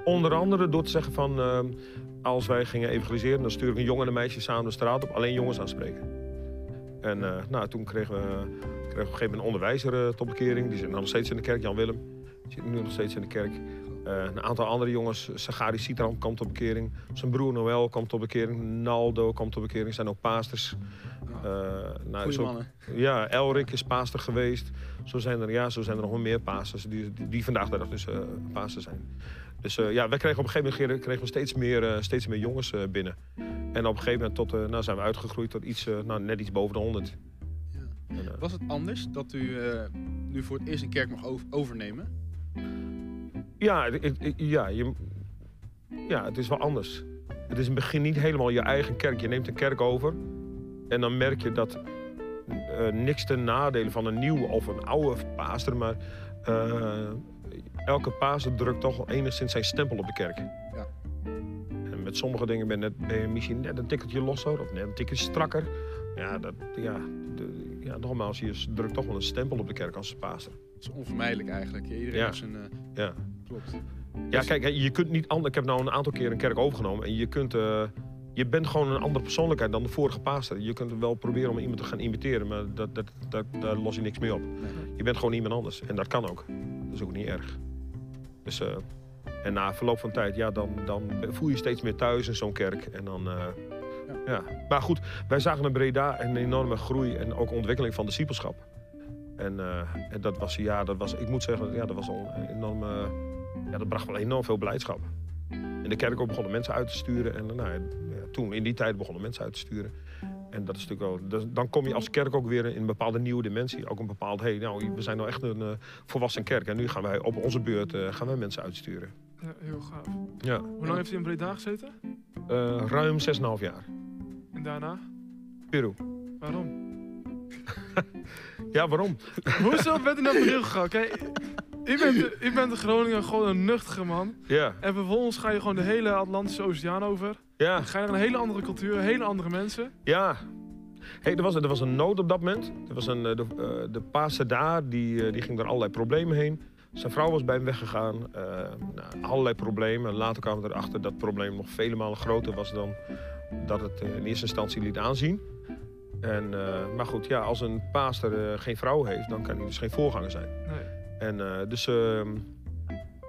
Onder andere door te zeggen van, ehm, als wij gingen evangeliseren, dan sturen we een jongen en een meisje samen de straat op, alleen jongens aanspreken. En eh, nou, toen kregen we, kregen we op een gegeven moment een onderwijzer eh, tot bekering. Die zit nog steeds in de kerk, Jan Willem. Die zit nu nog steeds in de kerk. Eh, een aantal andere jongens, Sagari Sitram kwam tot bekering. Zijn broer Noël kwam tot bekering. Naldo kwam tot bekering. Zijn ook paasters. Eh, nou, goede zo- mannen. ja, Elrik is paaster geweest. Zo zijn er, ja, zo zijn er nog wel meer paasters die, die, die vandaag de dag dus paaster zijn. Dus ja, wij kregen op een gegeven moment kregen we steeds meer, steeds meer jongens binnen. En op een gegeven moment tot, nou, zijn we uitgegroeid tot iets, nou, net iets boven de 100. Ja. En, Was het anders dat u nu voor het eerst een kerk mag over- overnemen? Ja, ja, je, ja, het is wel anders. Het is in het begin niet helemaal je eigen kerk. Je neemt een kerk over en dan merk je dat eh, niks ten nadele van een nieuwe of een oude paaster, maar eh, elke paaster drukt toch enigszins zijn stempel op de kerk. Ja. En met sommige dingen ben, net, ben je misschien net een tikkeltje losser of net een tikkeltje strakker. Ja, dat, ja, de- ja, nogmaals, je drukt toch wel een stempel op de kerk als paaster. Dat is onvermijdelijk eigenlijk. Iedereen Ja. heeft zijn... eh, Ja. Klopt. Ja, kijk, je kunt niet anders. Ik heb nou een aantal keer een kerk overgenomen en je kunt. eh, je bent gewoon een andere persoonlijkheid dan de vorige paaster. Je kunt wel proberen om iemand te gaan imiteren, maar dat, dat, dat, daar los je niks mee op. Nee. Je bent gewoon iemand anders en dat kan ook. Dat is ook niet erg. Dus, eh, en na verloop van tijd, ja, dan, dan voel je je steeds meer thuis in zo'n kerk. En dan, eh, Ja. ja. Maar goed, wij zagen in Breda een enorme groei en ook ontwikkeling van discipelschap. En, en dat was, ja, dat was, ik moet zeggen, ja, dat was een enorme, ja, dat bracht wel enorm veel blijdschap. In de kerk ook begonnen mensen uit te sturen. En nou, ja, toen, in die tijd, begonnen mensen uit te sturen. En dat is natuurlijk wel, dus dan kom je als kerk ook weer in een bepaalde nieuwe dimensie. Ook een bepaald, hey, nou, we zijn nou echt een eh, volwassen kerk. En nu gaan wij op onze beurt eh, gaan wij mensen uitsturen. Ja, heel gaaf. Ja, Hoe lang heeft u in Breda gezeten? Eh, ruim 6,5 jaar. En daarna? Peru. Waarom? Ja, waarom? Hoezo bent u naar Peru gegaan? Kijk, u bent, u bent in Groningen gewoon een nuchtige man. Ja, En vervolgens ga je gewoon de hele Atlantische Oceaan over. ja, Dan ga je naar een hele andere cultuur, hele andere mensen. ja. Hey, er, was, er was een nood op dat moment. Er was een, eh, de, eh, de daar, die, eh, die ging door allerlei problemen heen. Zijn vrouw was bij hem weggegaan. eh, nou, allerlei problemen. Later kwamen we erachter dat het probleem nog vele malen groter was dan dat het in eerste instantie liet aanzien. En, maar goed, ja, als een paaster geen vrouw heeft, dan kan hij dus geen voorganger zijn. Nee. En eh, dus, ehm,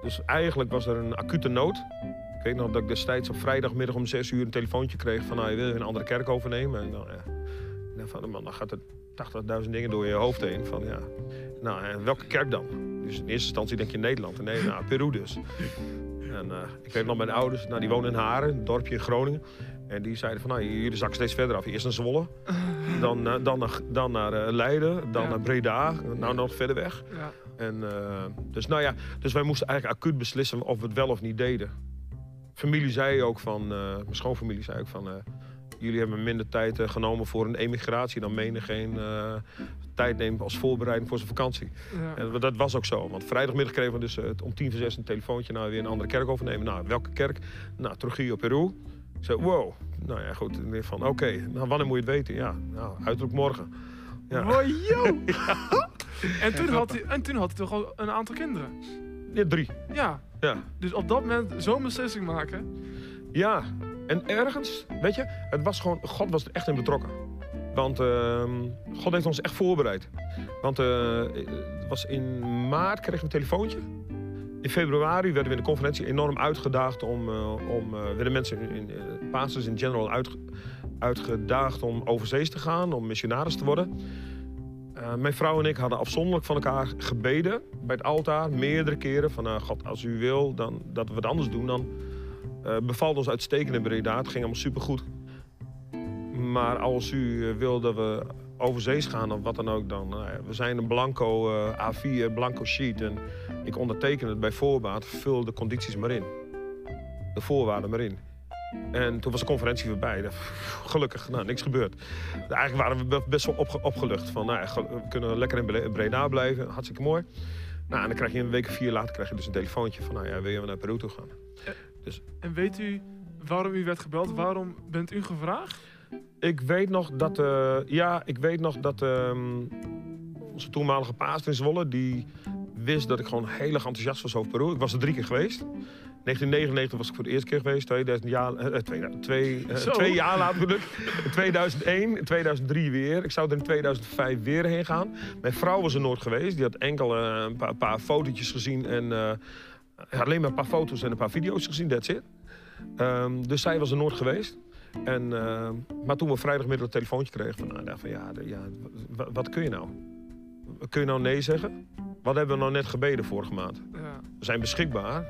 dus eigenlijk was er een acute nood. Ik weet nog dat ik destijds op vrijdagmiddag om 6 uur een telefoontje kreeg van nou, je wil een andere kerk overnemen. En dan, ja, van man, dan gaat er 80.000 dingen door je hoofd heen. Van ja, nou en welke kerk dan? Dus in eerste instantie denk je Nederland. En nee, nou, Peru dus. En eh, ik weet nog mijn ouders, nou, die wonen in Haren, een dorpje in Groningen. En die zeiden van, nou, jullie zakken steeds verder af. Eerst naar Zwolle, dan, eh, dan, naar, dan naar Leiden, dan Ja. naar Breda, nou nog verder weg. Ja. En, eh, dus, nou ja, dus wij moesten eigenlijk acuut beslissen of we het wel of niet deden. Familie zei ook van, eh, mijn schoonfamilie zei ook van... eh, jullie hebben minder tijd genomen voor een emigratie... dan menig geen eh, tijd neemt als voorbereiding voor zijn vakantie. Ja. En dat was ook zo. Want vrijdagmiddag kregen we dus om tien voor zes een telefoontje... nou weer een andere kerk overnemen. Nou, welke kerk? Nou, Trujillo, Peru. Ik zei, wow. Nou ja, goed. En van, oké, nou, wanneer moet je het weten? Ja, nou, uiterlijk morgen. Ja. Yo! en, toen had hij, en toen had hij toch al een aantal kinderen? Ja, drie. Ja. Ja. Dus op dat moment zo'n beslissing maken. Ja, en ergens, weet je, het was gewoon, God was er echt in betrokken. Want ehm, God heeft ons echt voorbereid. Want eh, het was in maart kregen we een telefoontje. In februari werden we in de conferentie enorm uitgedaagd om, eh, om eh, werden mensen in, in in general uitge- uitgedaagd om overzees te gaan, om missionaris te worden. Eh, mijn vrouw en ik hadden afzonderlijk van elkaar gebeden bij het altaar, meerdere keren. Van nou, God, als u wil dan, dat we het anders doen, dan eh bevalt ons uitstekend in Breda. Het ging allemaal supergoed. Maar als u eh, wil dat we overzees gaan of wat dan ook, dan... we zijn een blanco eh, A4, blanco sheet. En ik onderteken het bij voorbaat. Vul de condities maar in. De voorwaarden maar in. En toen was de conferentie voorbij. Gelukkig, nou, niks gebeurd. Eigenlijk waren we be- best wel opge- opgelucht. Van, nou ja, we kunnen lekker in Bre- Breda blijven. Hartstikke mooi. Nou, en dan krijg je een week of vier later krijg je dus een telefoontje van... Nou ja, wil je naar Peru toe gaan? En weet u waarom u werd gebeld? Waarom bent u gevraagd? Ik weet nog dat, eh, ja, ik weet nog dat ehm, onze toenmalige paas in Zwolle, die wist dat ik gewoon heel erg enthousiast was over Peru. Ik was er drie keer geweest. 1999 was ik voor de eerste keer geweest, 2000 jaar, eh, twee, twee, eh, Zo. twee jaar later bedoel ik. In 2001, in 2003 weer. Ik zou er in 2005 weer heen gaan. Mijn vrouw was er nooit geweest. Die had enkel eh, een paar, paar fotootjes gezien en eh, alleen maar een paar foto's en een paar video's gezien, that's it. Ehm, dus zij was er nooit geweest. En, eh, maar toen we vrijdagmiddag een telefoontje kregen van, nou, van ja, ja wat kun je nou? Kun je nou nee zeggen? Wat hebben we nou net gebeden vorige maand? Ja, We zijn beschikbaar.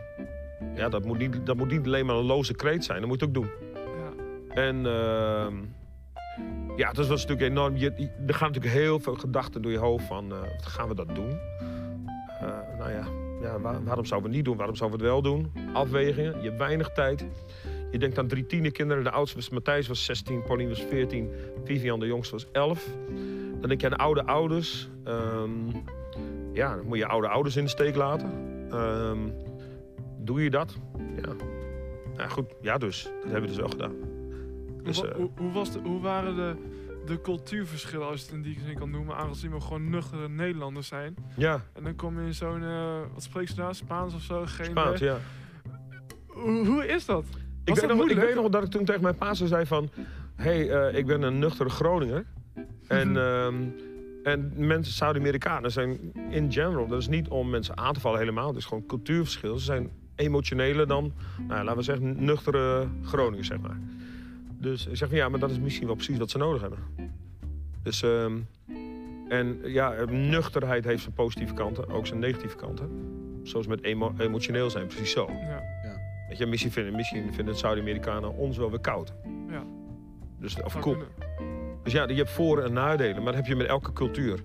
Ja, dat moet niet, dat moet niet alleen maar een loze kreet zijn. Dat moet je ook doen. ja. En ehm, ja, dat was natuurlijk enorm. Je, er gaan natuurlijk heel veel gedachten door je hoofd van, eh, gaan we dat doen? Eh, nou ja, ja waar- waarom zouden we het niet doen? Waarom zouden we het wel doen? Afwegingen, je hebt weinig tijd. Je denkt aan drie tienerkinderen. De oudste was Matthijs was 16, Pauline was 14, Vivian de jongste was 11. Dan denk je aan oude ouders. Ehm, ja, dan moet je oude ouders in de steek laten. Ehm, doe je dat? Ja. Nou goed, ja dus. Dat hebben we dus wel gedaan. Dus, hoe, eh, hoe, hoe was de, hoe waren de, de cultuurverschillen, als je het in die zin kan noemen, aangezien we gewoon nuchtere Nederlanders zijn? ja, En dan kom je in zo'n, eh, wat spreek je daar, Spaans of zo? Geen Spaans, ja. Hoe, hoe is dat? Ik weet, nog, ik weet nog dat ik toen tegen mijn paas zei van... Hé, hey, eh, ik ben een nuchtere Groninger. En, Mhm. En mensen, Zuid-Amerikanen zijn in general... Dat is niet om mensen aan te vallen helemaal. Het is gewoon cultuurverschil. Ze zijn emotioneler dan, nou, laten we zeggen, nuchtere Groningers, zeg maar. Dus ik zeg van ja, maar dat is misschien wel precies wat ze nodig hebben. Dus, ehm, en ja, nuchterheid heeft zijn positieve kanten, ook zijn negatieve kanten. Zoals met emo- emotioneel zijn, precies zo. Ja. Weet je, misschien vinden, misschien vinden Zuid-Amerikanen ons wel weer koud. Ja. Dus, of zou cool. Dus ja, je hebt voor- en nadelen, maar dat heb je met elke cultuur.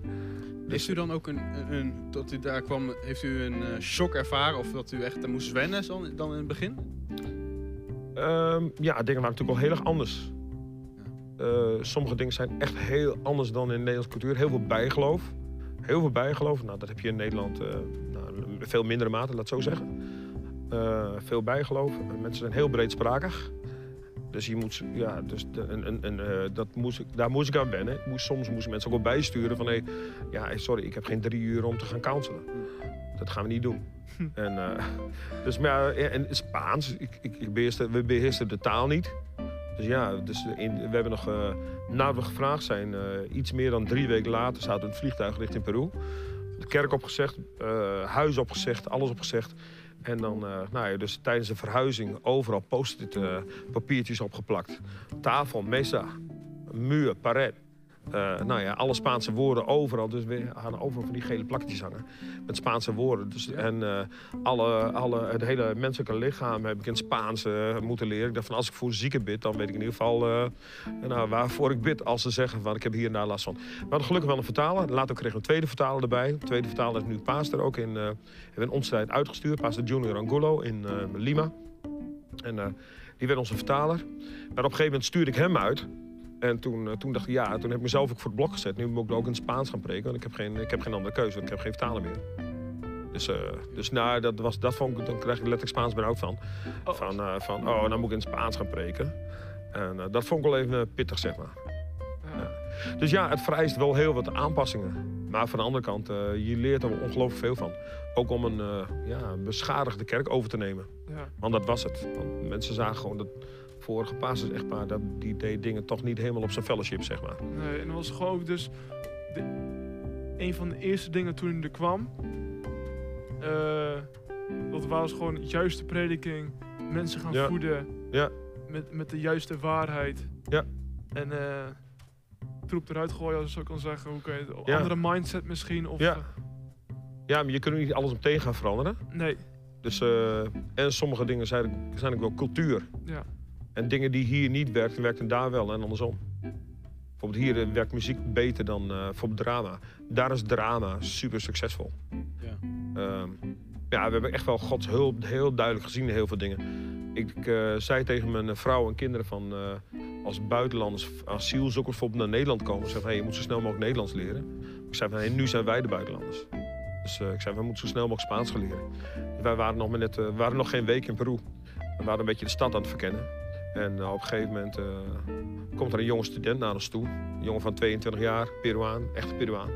Heeft u dan ook een, een, tot u daar kwam, heeft u een eh, shock ervaren of dat u echt moest wennen dan, dan in het begin? Ehm, ja, dingen waren natuurlijk wel heel erg anders. Eh, sommige dingen zijn echt heel anders dan in de Nederlandse cultuur. Heel veel bijgeloof. Heel veel bijgeloof. Nou, dat heb je in Nederland eh, nou, veel mindere mate, laat zo zeggen. Eh, veel bijgeloof. Mensen zijn heel breedsprakig. Dus je moet, ja, dus de, en, en, en, eh, dat moest ik, daar moest ik aan wennen. Ik moest, soms moesten mensen ook wel bijsturen van, hé, ja, sorry, ik heb geen drie uur om te gaan counselen. Dat gaan we niet doen. En, eh, dus, maar ja, en Spaans, ik, ik, ik beheerste, we beheersten de taal niet. Dus ja, dus in, we hebben nog, eh, nadat we gevraagd zijn, iets meer dan drie weken later zaten we in het vliegtuig richting Peru. De kerk opgezegd, huis opgezegd, alles opgezegd. En dan, eh, nou ja, dus tijdens de verhuizing overal post-it eh, papiertjes opgeplakt. Tafel, mesa, muur, paret. Eh, nou ja, alle Spaanse woorden overal. Dus we hadden overal van die gele plakketjes hangen. Met Spaanse woorden. Dus, Ja. En eh, alle, alle, het hele menselijke lichaam heb ik in het Spaans eh, moeten leren. Ik dacht van als ik voor zieken bid, dan weet ik in ieder geval nou, waarvoor ik bid. Als ze zeggen van ik heb hier en daar last van. We hadden gelukkig wel een vertaler. Later kregen we een tweede vertaler erbij. De tweede vertaler is nu Paaster ook in, hebben we in onze tijd uitgestuurd. Paaster Junior Angulo in Lima. En die werd onze vertaler. Maar op een gegeven moment stuurde ik hem uit. En toen, eh, toen dacht ik, ja, toen heb ik mezelf ook voor het blok gezet. Nu moet ik ook in het Spaans gaan preken, want ik heb geen, ik heb geen andere keuze, want ik heb geen vertaler meer. Dus, eh, dus nou, dat, was, dat vond ik, dan krijg ik letterlijk Spaans benauwd van. Oh. Van, eh, van, oh, dan moet ik in het Spaans gaan preken. En dat vond ik wel even pittig, zeg maar. Ja. Dus ja, het vereist wel heel wat aanpassingen. Maar van de andere kant, je leert er ongelooflijk veel van. Ook om een ja, beschadigde kerk over te nemen. Ja. Want dat was het. Want mensen zagen gewoon dat vorige echtpaar, dat die deed dingen toch niet helemaal op zijn fellowship, zeg maar. Nee, en dat was gewoon ook dus de, een van de eerste dingen toen hij er kwam. eh, dat was gewoon juiste prediking, mensen gaan Ja. voeden Ja. met, met de juiste waarheid. Ja. En eh troep eruit gooien, als ik zo kan zeggen. Hoe kan je het? Ja. Andere mindset misschien. Of, Ja. eh, Ja, maar je kunt er niet alles meteen gaan veranderen. nee, Dus, en sommige dingen zijn, zijn ook wel cultuur. ja. En dingen die hier niet werken, werken daar wel en andersom. Bijvoorbeeld hier eh, werkt muziek beter dan bijvoorbeeld drama. Daar is drama super succesvol. Ja. Ehm, ja, we hebben echt wel Gods hulp heel duidelijk gezien in heel veel dingen. Ik eh, zei tegen mijn vrouw en kinderen van... eh, als buitenlanders, asielzoekers bijvoorbeeld naar Nederland komen... zeggen van, hey, je moet zo snel mogelijk Nederlands leren. Ik zei van, hey, nu zijn wij de buitenlanders. Dus ik zei, we moeten zo snel mogelijk Spaans gaan leren. Wij waren nog, maar net, waren nog geen week in Peru. We waren een beetje de stad aan het verkennen. En eh, op een gegeven moment eh, komt er een jonge student naar ons toe. Een jongen van 22 jaar, Peruaan, echt Peruaan.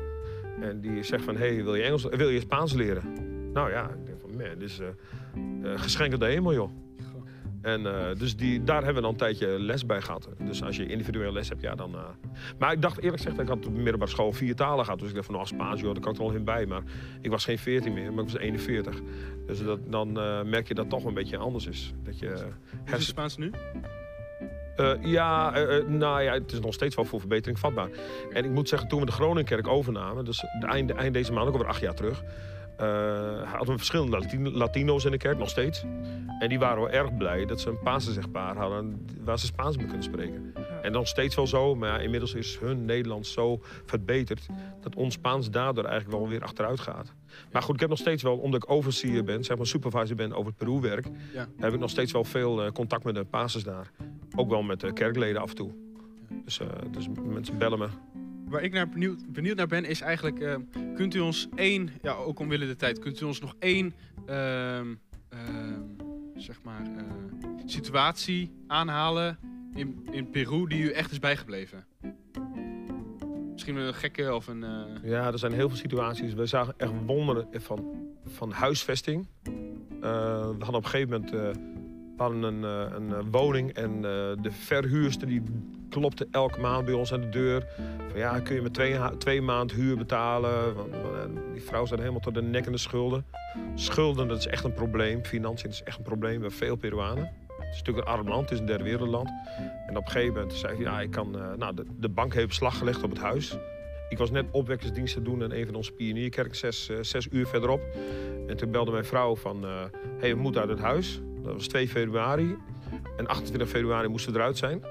En die zegt van, hey, wil je, Engels, wil je Spaans leren? Nou ja, ik denk van, man, dit is eh eh, geschenk de hemel, joh. En eh, dus die, daar hebben we dan een tijdje les bij gehad. Dus als je individueel les hebt, ja dan... eh. Maar ik dacht eerlijk gezegd, ik had op de middelbare school vier talen gehad. Dus ik dacht van, nou Spaans, joh, daar kan ik er wel in bij. Maar ik was geen 14 meer, maar ik was 41. Dus dat, dan eh, merk je dat toch een beetje anders is. Dat je... Hoe is het Spaans nu? ja, nou ja, het is nog steeds wel voor verbetering vatbaar. En ik moet zeggen, toen we de Groningenkerk overnamen, dus de eind, eind deze maand, ook alweer acht jaar terug, hadden we verschillende Latino- Latino's in de kerk, nog steeds. En die waren wel erg blij dat ze een Pasen-zegpaar hadden waar ze Spaans mee kunnen spreken. En nog steeds wel zo, maar ja, inmiddels is hun Nederlands zo verbeterd dat ons Spaans daardoor eigenlijk wel weer achteruit gaat. Maar goed, ik heb nog steeds wel, omdat ik overseer ben, zeg maar supervisor ben over het Peru-werk, Ja. heb ik nog steeds wel veel eh, contact met de pastors daar. Ook wel met de kerkleden af en toe. Dus, eh, dus mensen bellen me. Waar ik naar benieuwd, naar ben is eigenlijk, eh, kunt u ons één, ja ook omwille de tijd, kunt u ons nog één, ehm, ehm, zeg maar, eh, situatie aanhalen in, in Peru die u echt is bijgebleven? Misschien een gekke of een... eh, Ja, er zijn heel veel situaties. We zagen echt wonderen van, van huisvesting. We hadden op een gegeven moment we hadden een, eh, een eh, woning en eh, de verhuurster die klopte elke maand bij ons aan de deur. Van ja, kun je me twee, twee maand huur betalen? Die vrouw zat helemaal tot de nek in de schulden. Schulden, dat is echt een probleem. Financiën is echt een probleem bij veel Peruanen. Het is natuurlijk een arm land, het is een derde wereldland. En op een gegeven moment zei hij, ja, ik kan, nou, de, de bank heeft beslag gelegd op het huis. Ik was net opwekkersdiensten doen in een van onze pionierkerken, zes, zes uur verderop. En toen belde mijn vrouw van, eh hey, we moeten uit het huis. Dat was 2 februari. En 28 februari moesten we eruit zijn.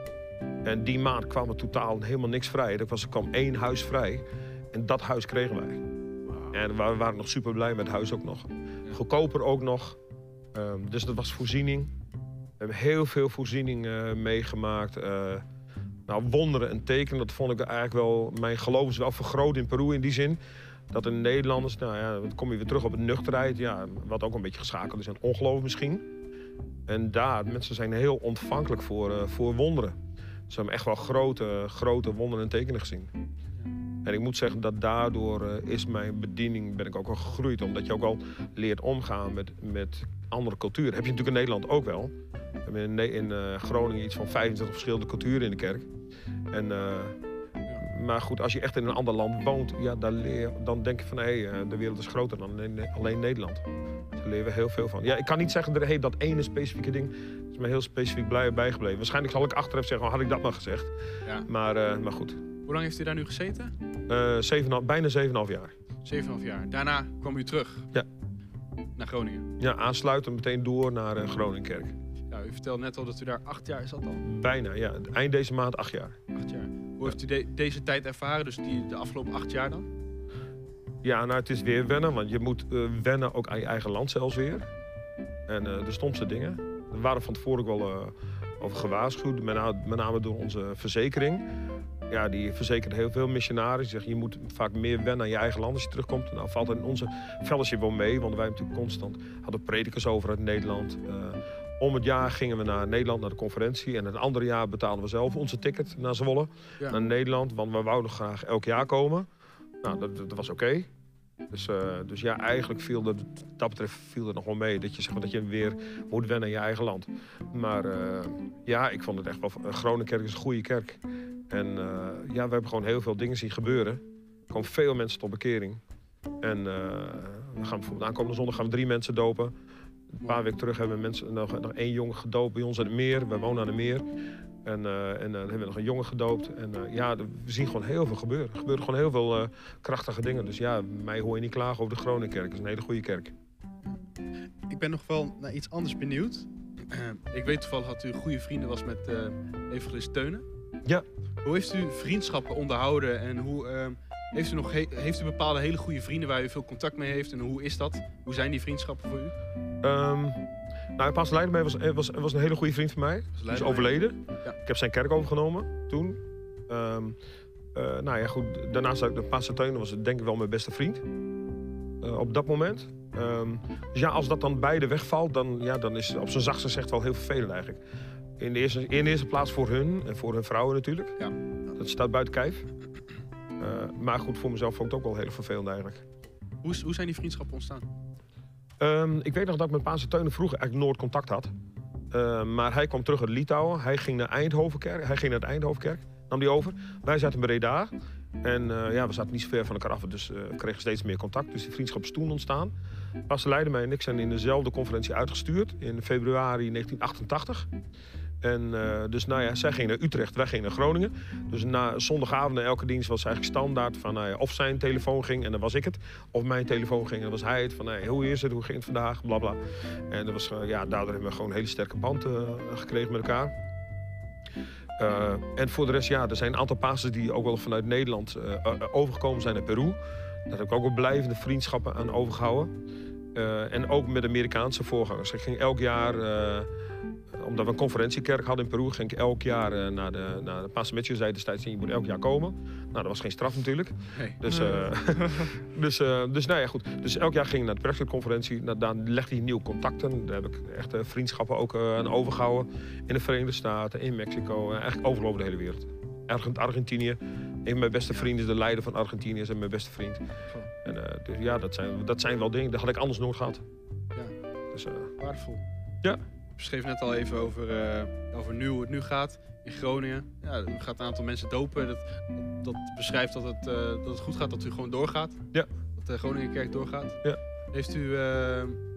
En die maand kwam er totaal helemaal niks vrij. Er, was, er kwam één huis vrij. En dat huis kregen wij. En we waren nog super blij met het huis ook nog. Goedkoper ook nog. Ehm, dus dat was voorziening. We hebben heel veel voorziening eh, meegemaakt. Eh, nou, wonderen en tekenen, dat vond ik eigenlijk wel... Mijn geloof is wel vergroot in Peru in die zin. Dat de Nederlanders, nou ja, dan kom je weer terug op het nuchterheid. Ja, wat ook een beetje geschakeld is en ongeloof misschien. En daar, mensen zijn heel ontvankelijk voor, eh, voor wonderen. Ze hebben echt wel grote, grote wonderen en tekenen gezien. En ik moet zeggen dat daardoor eh, is mijn bediening, ben ik ook wel gegroeid. Omdat je ook al leert omgaan met, met andere culturen. Heb je natuurlijk in Nederland ook wel. We hebben in, in eh, Groningen iets van 25 verschillende culturen in de kerk. En, maar goed, als je echt in een ander land woont, ja, dan, leer, dan denk je van hé, hey, de wereld is groter dan alleen Nederland. Daar leren we heel veel van. Ja, ik kan niet zeggen dat hey, dat ene specifieke ding is me heel specifiek blij bijgebleven. Waarschijnlijk zal ik achteraf zeggen, had ik dat maar gezegd. Ja. Maar, eh, maar goed, hoe lang heeft u daar nu gezeten? Eh, een half- bijna 7,5 jaar. 7,5 jaar. Daarna kwam u terug. Ja. Naar Groningen. Ja, aansluiten meteen door naar uh, Groningenkerk. U vertelde net al dat u daar acht jaar zat al. Bijna, ja. Eind deze maand acht jaar. Acht jaar. Hoe heeft u de- deze tijd ervaren? Dus die, de afgelopen acht jaar dan? Ja, nou het is weer wennen, want je moet eh, wennen ook aan je eigen land zelfs weer. En eh, de stomste dingen. We waren van tevoren ook wel eh, over gewaarschuwd, met, na- met name door onze verzekering. Ja, die verzekert heel veel missionarissen. Die zeggen, je moet vaak meer wennen aan je eigen land als je terugkomt. Nou, valt in onze fellowship wel mee, want wij hebben natuurlijk constant hadden predikers over uit Nederland. Om het jaar gingen we naar Nederland, naar de conferentie. En het andere jaar betaalden we zelf onze ticket naar Zwolle, Ja. naar Nederland. Want we wouden graag elk jaar komen. Nou, dat, dat was oké. Dus, eh, dus ja, eigenlijk viel dat, dat betreft viel het nog wel mee. Dat je, zeg maar, dat je weer moet wennen in je eigen land. Maar eh, ja, ik vond het echt wel... Groningenkerk is een goede kerk. En eh, ja, we hebben gewoon heel veel dingen zien gebeuren. Er komen veel mensen tot bekering. En we gaan bijvoorbeeld aankomende zondag gaan we drie mensen dopen. Een paar weken terug hebben we mensen, nog, nog één jongen gedoopt bij ons aan het meer. We wonen aan het meer. En, uh, en uh, dan hebben we nog een jongen gedoopt. En uh, ja, we zien gewoon heel veel gebeuren. Er gebeuren gewoon heel veel krachtige dingen. Dus ja, mij hoor je niet klagen over de Groningenkerk. Het is een hele goede kerk. Ik ben nog wel naar iets anders benieuwd. ik weet toevallig dat u goede vrienden was met evangelist Teunen. Ja. Hoe heeft u vriendschappen onderhouden en hoe... heeft, u nog he heeft u bepaalde hele goede vrienden waar u veel contact mee heeft? En hoe is dat? Hoe zijn die vriendschappen voor u? Um, nou, Paas Leidermee was, was, was een hele goede vriend van mij. Hij is overleden. Ja. Ik heb zijn kerk overgenomen toen. Um, uh, nou ja, goed. Daarnaast de Paas Teunen was denk ik wel mijn beste vriend. Uh, op dat moment. Um, dus ja, als dat dan beide wegvalt, dan, ja, dan is het op zijn zachtste gezegd wel heel vervelend eigenlijk. In de, eerste, in de eerste plaats voor hun en voor hun vrouwen natuurlijk. Ja. Dat staat buiten kijf. Uh, maar goed, voor mezelf vond ik het ook wel heel vervelend eigenlijk. Hoe, hoe zijn die vriendschappen ontstaan? Um, ik weet nog dat ik met Paanse Teunen vroeger eigenlijk nooit contact had. Uh, maar hij kwam terug uit Litouwen. Hij ging naar Eindhovenkerk. Hij ging naar de Eindhovenkerk. Nam die over. Wij zaten in Breda. En uh, ja, we zaten niet zo ver van elkaar af. Dus uh, we kregen steeds meer contact. Dus die vriendschap is toen ontstaan. Passe Leidermij en ik zijn in dezelfde conferentie uitgestuurd. In februari 1988. En uh, dus nou ja, zij ging naar Utrecht, wij gingen naar Groningen. Dus na zondagavond elke dienst was eigenlijk standaard van nou of zijn telefoon ging en dan was ik het. Of mijn telefoon ging en dan was hij het. Van hey, hoe is het, hoe ging het vandaag, bla. En dat was, uh, ja, daardoor hebben we gewoon een hele sterke band uh, gekregen met elkaar. en voor de rest, ja, er zijn een aantal pastors die ook wel vanuit Nederland overgekomen zijn naar Peru. Daar heb ik ook wel blijvende vriendschappen aan overgehouden. en ook met Amerikaanse voorgangers. Ik ging elk jaar omdat we een conferentiekerk hadden in Peru, ging ik elk jaar uh, naar de, naar de zei destijds, je moet elk jaar komen. Nou, dat was geen straf natuurlijk. Nee. Dus, uh, dus, uh, dus nou ja, goed. Dus elk jaar ging ik naar de Brexit-conferentie. Nou, daar legde hij nieuwe contacten. Daar heb ik echt vriendschappen ook aan overgehouden. In de Verenigde Staten, in Mexico, eigenlijk overal over de hele wereld. Argent Argentinië. Een van mijn beste vrienden is de leider van Argentinië, is mijn beste vriend. En, dus ja, dat zijn, dat zijn wel dingen, dat had ik anders nooit gehad. Ja. Dus, Waardevol. Ja beschreef net al even over, uh, over nu, hoe het nu gaat in Groningen. Ja, er gaat een aantal mensen dopen. Dat, dat beschrijft dat het, uh, dat het goed gaat, dat u gewoon doorgaat. Ja. Dat de Groningenkerk doorgaat. Ja. Heeft u, uh,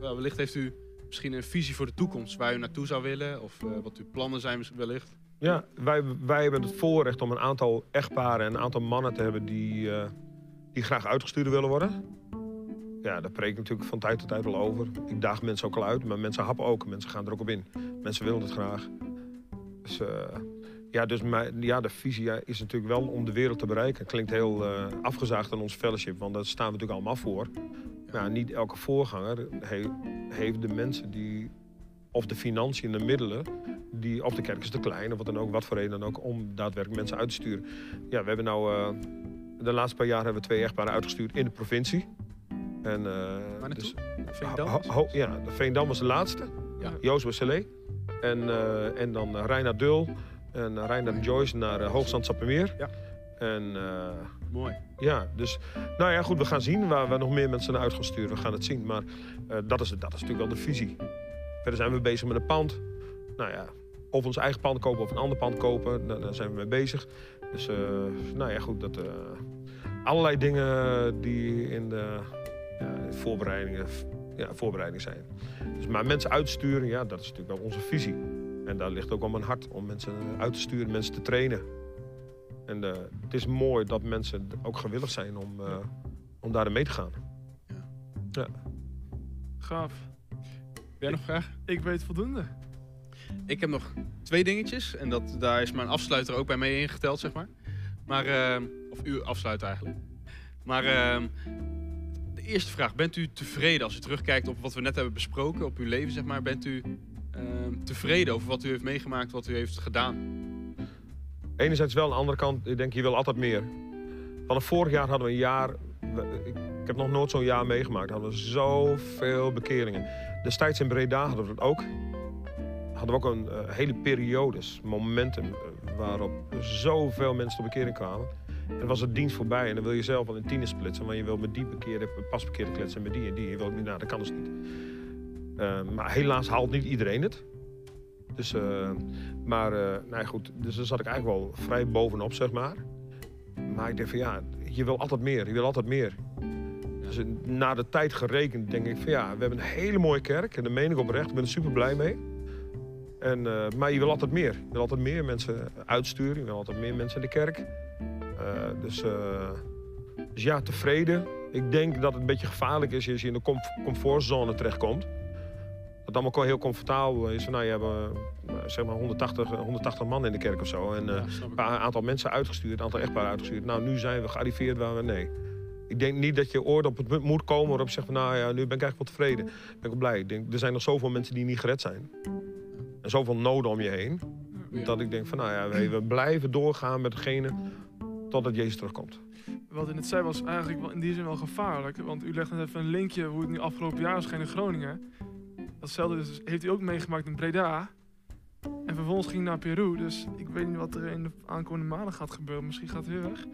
well, wellicht heeft u misschien een visie voor de toekomst waar u naartoe zou willen? Of wat uw plannen zijn wellicht? Ja, wij, wij hebben het voorrecht om een aantal echtparen en een aantal mannen te hebben die, die graag uitgestuurd willen worden ja, daar preek ik natuurlijk van tijd tot tijd wel over. Ik daag mensen ook al uit, maar mensen happen ook. Mensen gaan er ook op in. Mensen willen het graag. Dus, uh, ja, dus mijn, ja, de visie is natuurlijk wel om de wereld te bereiken. Klinkt heel uh, afgezaagd aan ons fellowship, want daar staan we natuurlijk allemaal voor. Niet elke voorganger he, heeft de mensen die, of de financiën en de middelen, die, of de kerk is te klein, of wat dan ook, wat voor reden dan ook, om daadwerkelijk mensen uit te sturen. Ja, we hebben nou, uh, de laatste paar jaar hebben we twee echtparen uitgestuurd in de provincie. En, uh, dus, Veendam? ja, de Veendam was de laatste. Ja. Joost. En, uh, en dan uh, Reina Dul. En Reina Joyce naar Hoogstand Sappemeer. Ja. En, Mooi. Ja, dus nou ja, goed, we gaan zien waar we nog meer mensen naar uit gaan sturen. We gaan het zien. Maar dat, is, dat is natuurlijk wel de visie. Verder zijn we bezig met een pand. Nou ja, of ons eigen pand kopen of een ander pand kopen. Daar, daar zijn we mee bezig. Dus nou ja, goed, dat allerlei dingen die in de voorbereidingen, ja, voorbereidingen zijn. Dus, maar mensen uitsturen, ja, dat is natuurlijk wel onze visie. En daar ligt ook wel mijn hart om mensen uit te sturen, mensen te trainen. En uh, het is mooi dat mensen ook gewillig zijn om, uh, om daarin mee te gaan. Ja. ja. Gaaf. Jij nog vragen? Ik weet voldoende. Ik heb nog twee dingetjes. En dat, daar is mijn afsluiter ook bij mee ingeteld, zeg maar. Maar, uh, of uw afsluiter eigenlijk. Maar eerste vraag. Bent u tevreden als u terugkijkt op wat we net hebben besproken, op uw leven zeg maar? Bent u uh, tevreden over wat u heeft meegemaakt, wat u heeft gedaan? Enerzijds wel, aan de andere kant, ik denk je wil altijd meer. Vanaf vorig jaar hadden we een jaar, ik, heb nog nooit zo'n jaar meegemaakt, hadden we zoveel bekeringen. Destijds in Breda hadden we het ook. Hadden we ook een uh, hele periodes, momenten uh, waarop zoveel mensen tot bekering kwamen. En dan was het dienst voorbij en dan wil je zelf wel in tienen splitsen. Want je wil met die parkeren, pas parkeren kletsen en met die en die. Je wil niet, nou, dat kan dus niet. Eh, maar helaas haalt niet iedereen het. Dus, eh, maar, eh nou goed, dus daar zat ik eigenlijk wel vrij bovenop, zeg maar. Maar ik denk van ja, je wil altijd meer, je wil altijd meer. Dus na de tijd gerekend denk ik van ja, we hebben een hele mooie kerk. En daar meen ik oprecht, ik ben er super blij mee. En, maar je wil altijd meer. Je wil altijd meer mensen uitsturen. Je wil altijd meer mensen in de kerk. Eh, dus, eh, dus ja, tevreden. Ik denk dat het een beetje gevaarlijk is als je in de comf- comfortzone terechtkomt. Dat het allemaal gewoon heel comfortabel is. Nou, je hebt eh, zeg maar 180, 180 man in de kerk of zo. En, Ja, een paar aantal mensen uitgestuurd, een aantal echtparen uitgestuurd. Nou, nu zijn we gearriveerd waar we nee. Ik denk niet dat je ooit op het punt moet komen waarop je zegt van nou ja, nu ben ik eigenlijk wel tevreden. Ben ik wel blij. Ik denk, er zijn nog zoveel mensen die niet gered zijn. En zoveel noden om je heen. Ja. Dat ik denk van nou ja, we, we blijven doorgaan met degene totdat Jezus terugkomt. Wat u net zei was eigenlijk wel in die zin wel gevaarlijk. Want u legt net even een linkje hoe het nu afgelopen jaar was in Groningen. Datzelfde dus heeft u ook meegemaakt in Breda. En vervolgens ging u naar Peru. Dus ik weet niet wat er in de aankomende maanden gaat gebeuren. Misschien gaat u weg.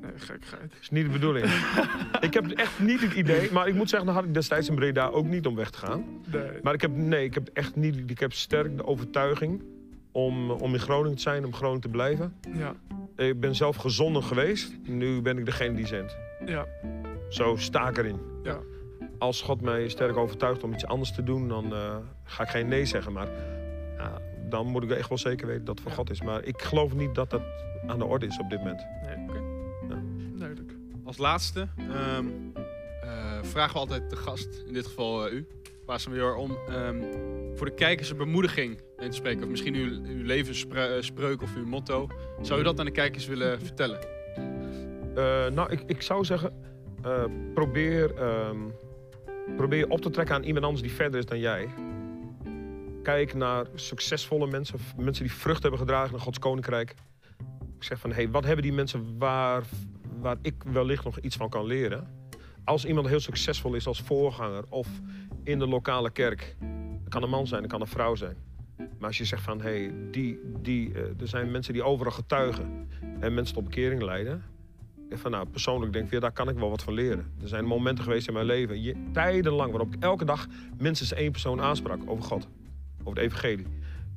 Nee, gekkigheid. Dat is niet de bedoeling. ik heb echt niet het idee, maar ik moet zeggen, dan had ik destijds in Breda ook niet om weg te gaan. Nee. Maar ik heb, nee, ik heb echt niet, ik heb sterk de overtuiging om, om in Groningen te zijn, om Groningen te blijven. Ja, Ik ben zelf gezonden geweest, nu ben ik degene die zendt. ja, Zo sta ik erin. Ja. Als God mij sterk overtuigt om iets anders te doen, dan eh, ga ik geen nee zeggen. Maar ja, dan moet ik echt wel zeker weten dat het van Ja. God is. Maar ik geloof niet dat dat aan de orde is op dit moment. nee. Oké. Ja. Duidelijk. Als laatste ehm, eh, vragen we altijd de gast, in dit geval eh, u, Paas Major, om ehm, voor de kijkers een bemoediging in te spreken. Of misschien uw, levensspreuk of uw motto. Zou u dat aan de kijkers willen vertellen? Eh, nou, ik, ik zou zeggen, eh, probeer, ehm, probeer op te trekken aan iemand anders die verder is dan jij. Kijk naar succesvolle mensen, mensen die vrucht hebben gedragen naar Gods koninkrijk. Ik zeg van, hé, hey, wat hebben die mensen waar, waar ik wellicht nog iets van kan leren? Als iemand heel succesvol is als voorganger of in de lokale kerk. Dat kan een man zijn, dat kan een vrouw zijn. Maar als je zegt van, hé, hey, die, die, eh, er zijn mensen die overal getuigen en mensen tot bekering leiden. Ik van, nou, persoonlijk denk ik, ja, daar kan ik wel wat van leren. Er zijn momenten geweest in mijn leven, je, tijdenlang, waarop ik elke dag minstens één persoon aansprak over God. Over het evangelie.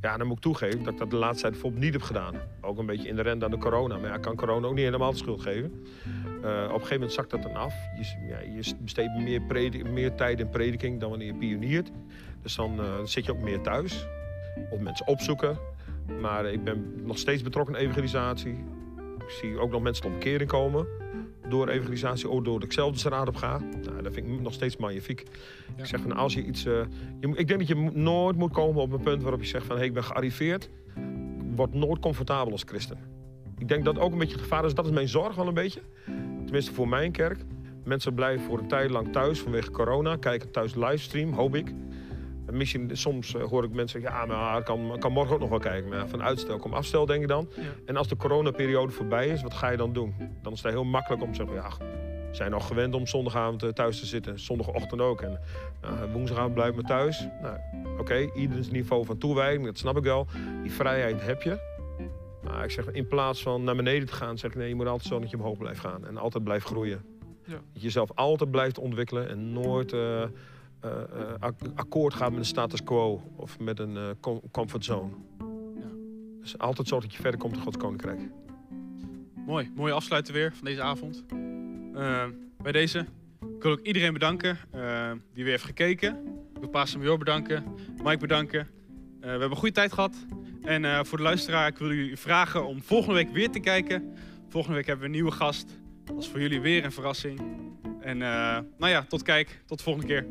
Ja, dan moet ik toegeven dat ik dat de laatste tijd bijvoorbeeld niet heb gedaan. Ook een beetje in de rent aan de corona. Maar ja, ik kan corona ook niet helemaal de schuld geven. Eh, op een gegeven moment zakt dat dan af. Je, ja, je besteedt meer, meer tijd in prediking dan wanneer je pioniert. Dus dan eh, zit je ook meer thuis. Of mensen opzoeken. Maar ik ben nog steeds betrokken in evangelisatie. Ik zie ook nog mensen tot komen. Door evangelisatie, ook doordat ik zelf de straat op ga. Nou, dat vind ik nog steeds magnifiek. Ja. Ik zeg van, als je iets... eh, je, ik denk dat je nooit moet komen op een punt waarop je zegt van... Hey, ik ben gearriveerd. Word nooit comfortabel als christen. Ik denk dat ook een beetje het gevaar is. Dat is mijn zorg wel een beetje. Tenminste voor mijn kerk. Mensen blijven voor een tijd lang thuis vanwege corona. Kijken thuis livestream, hoop ik. En Misschien, soms eh, hoor ik mensen zeggen, ja, maar ik kan, kan morgen ook nog wel kijken. Van uitstel kom afstel, denk ik dan. Ja. En als de coronaperiode voorbij is, wat ga je dan doen? Dan is het heel makkelijk om te zeggen, ja, we zijn al gewend om zondagavond eh, thuis te zitten. Zondagochtend ook. En nou, woensdagavond blijf ik maar thuis. Nou, Oké, ieders niveau van toewijding, dat snap ik wel. Die vrijheid heb je. Maar ik zeg, in plaats van naar beneden te gaan, zeg ik nee, je moet altijd zo dat je omhoog blijft gaan. En altijd blijft groeien. Ja. Dat je jezelf altijd blijft ontwikkelen en nooit eh, eh, eh, ak- akkoord gaat met een status quo of met een eh, com- comfortzone. Ja. Dus altijd zo dat je verder komt in Gods Koninkrijk. Mooi, mooie afsluiten weer van deze avond. Bij deze. Ik wil ook iedereen bedanken die weer heeft gekeken. Ik wil Paas Major bedanken, Mike bedanken. We hebben een goede tijd gehad. En voor de luisteraar, ik wil jullie vragen om volgende week weer te kijken. Volgende week hebben we een nieuwe gast. Dat is voor jullie weer een verrassing. En nou ja, tot kijk. Tot de volgende keer.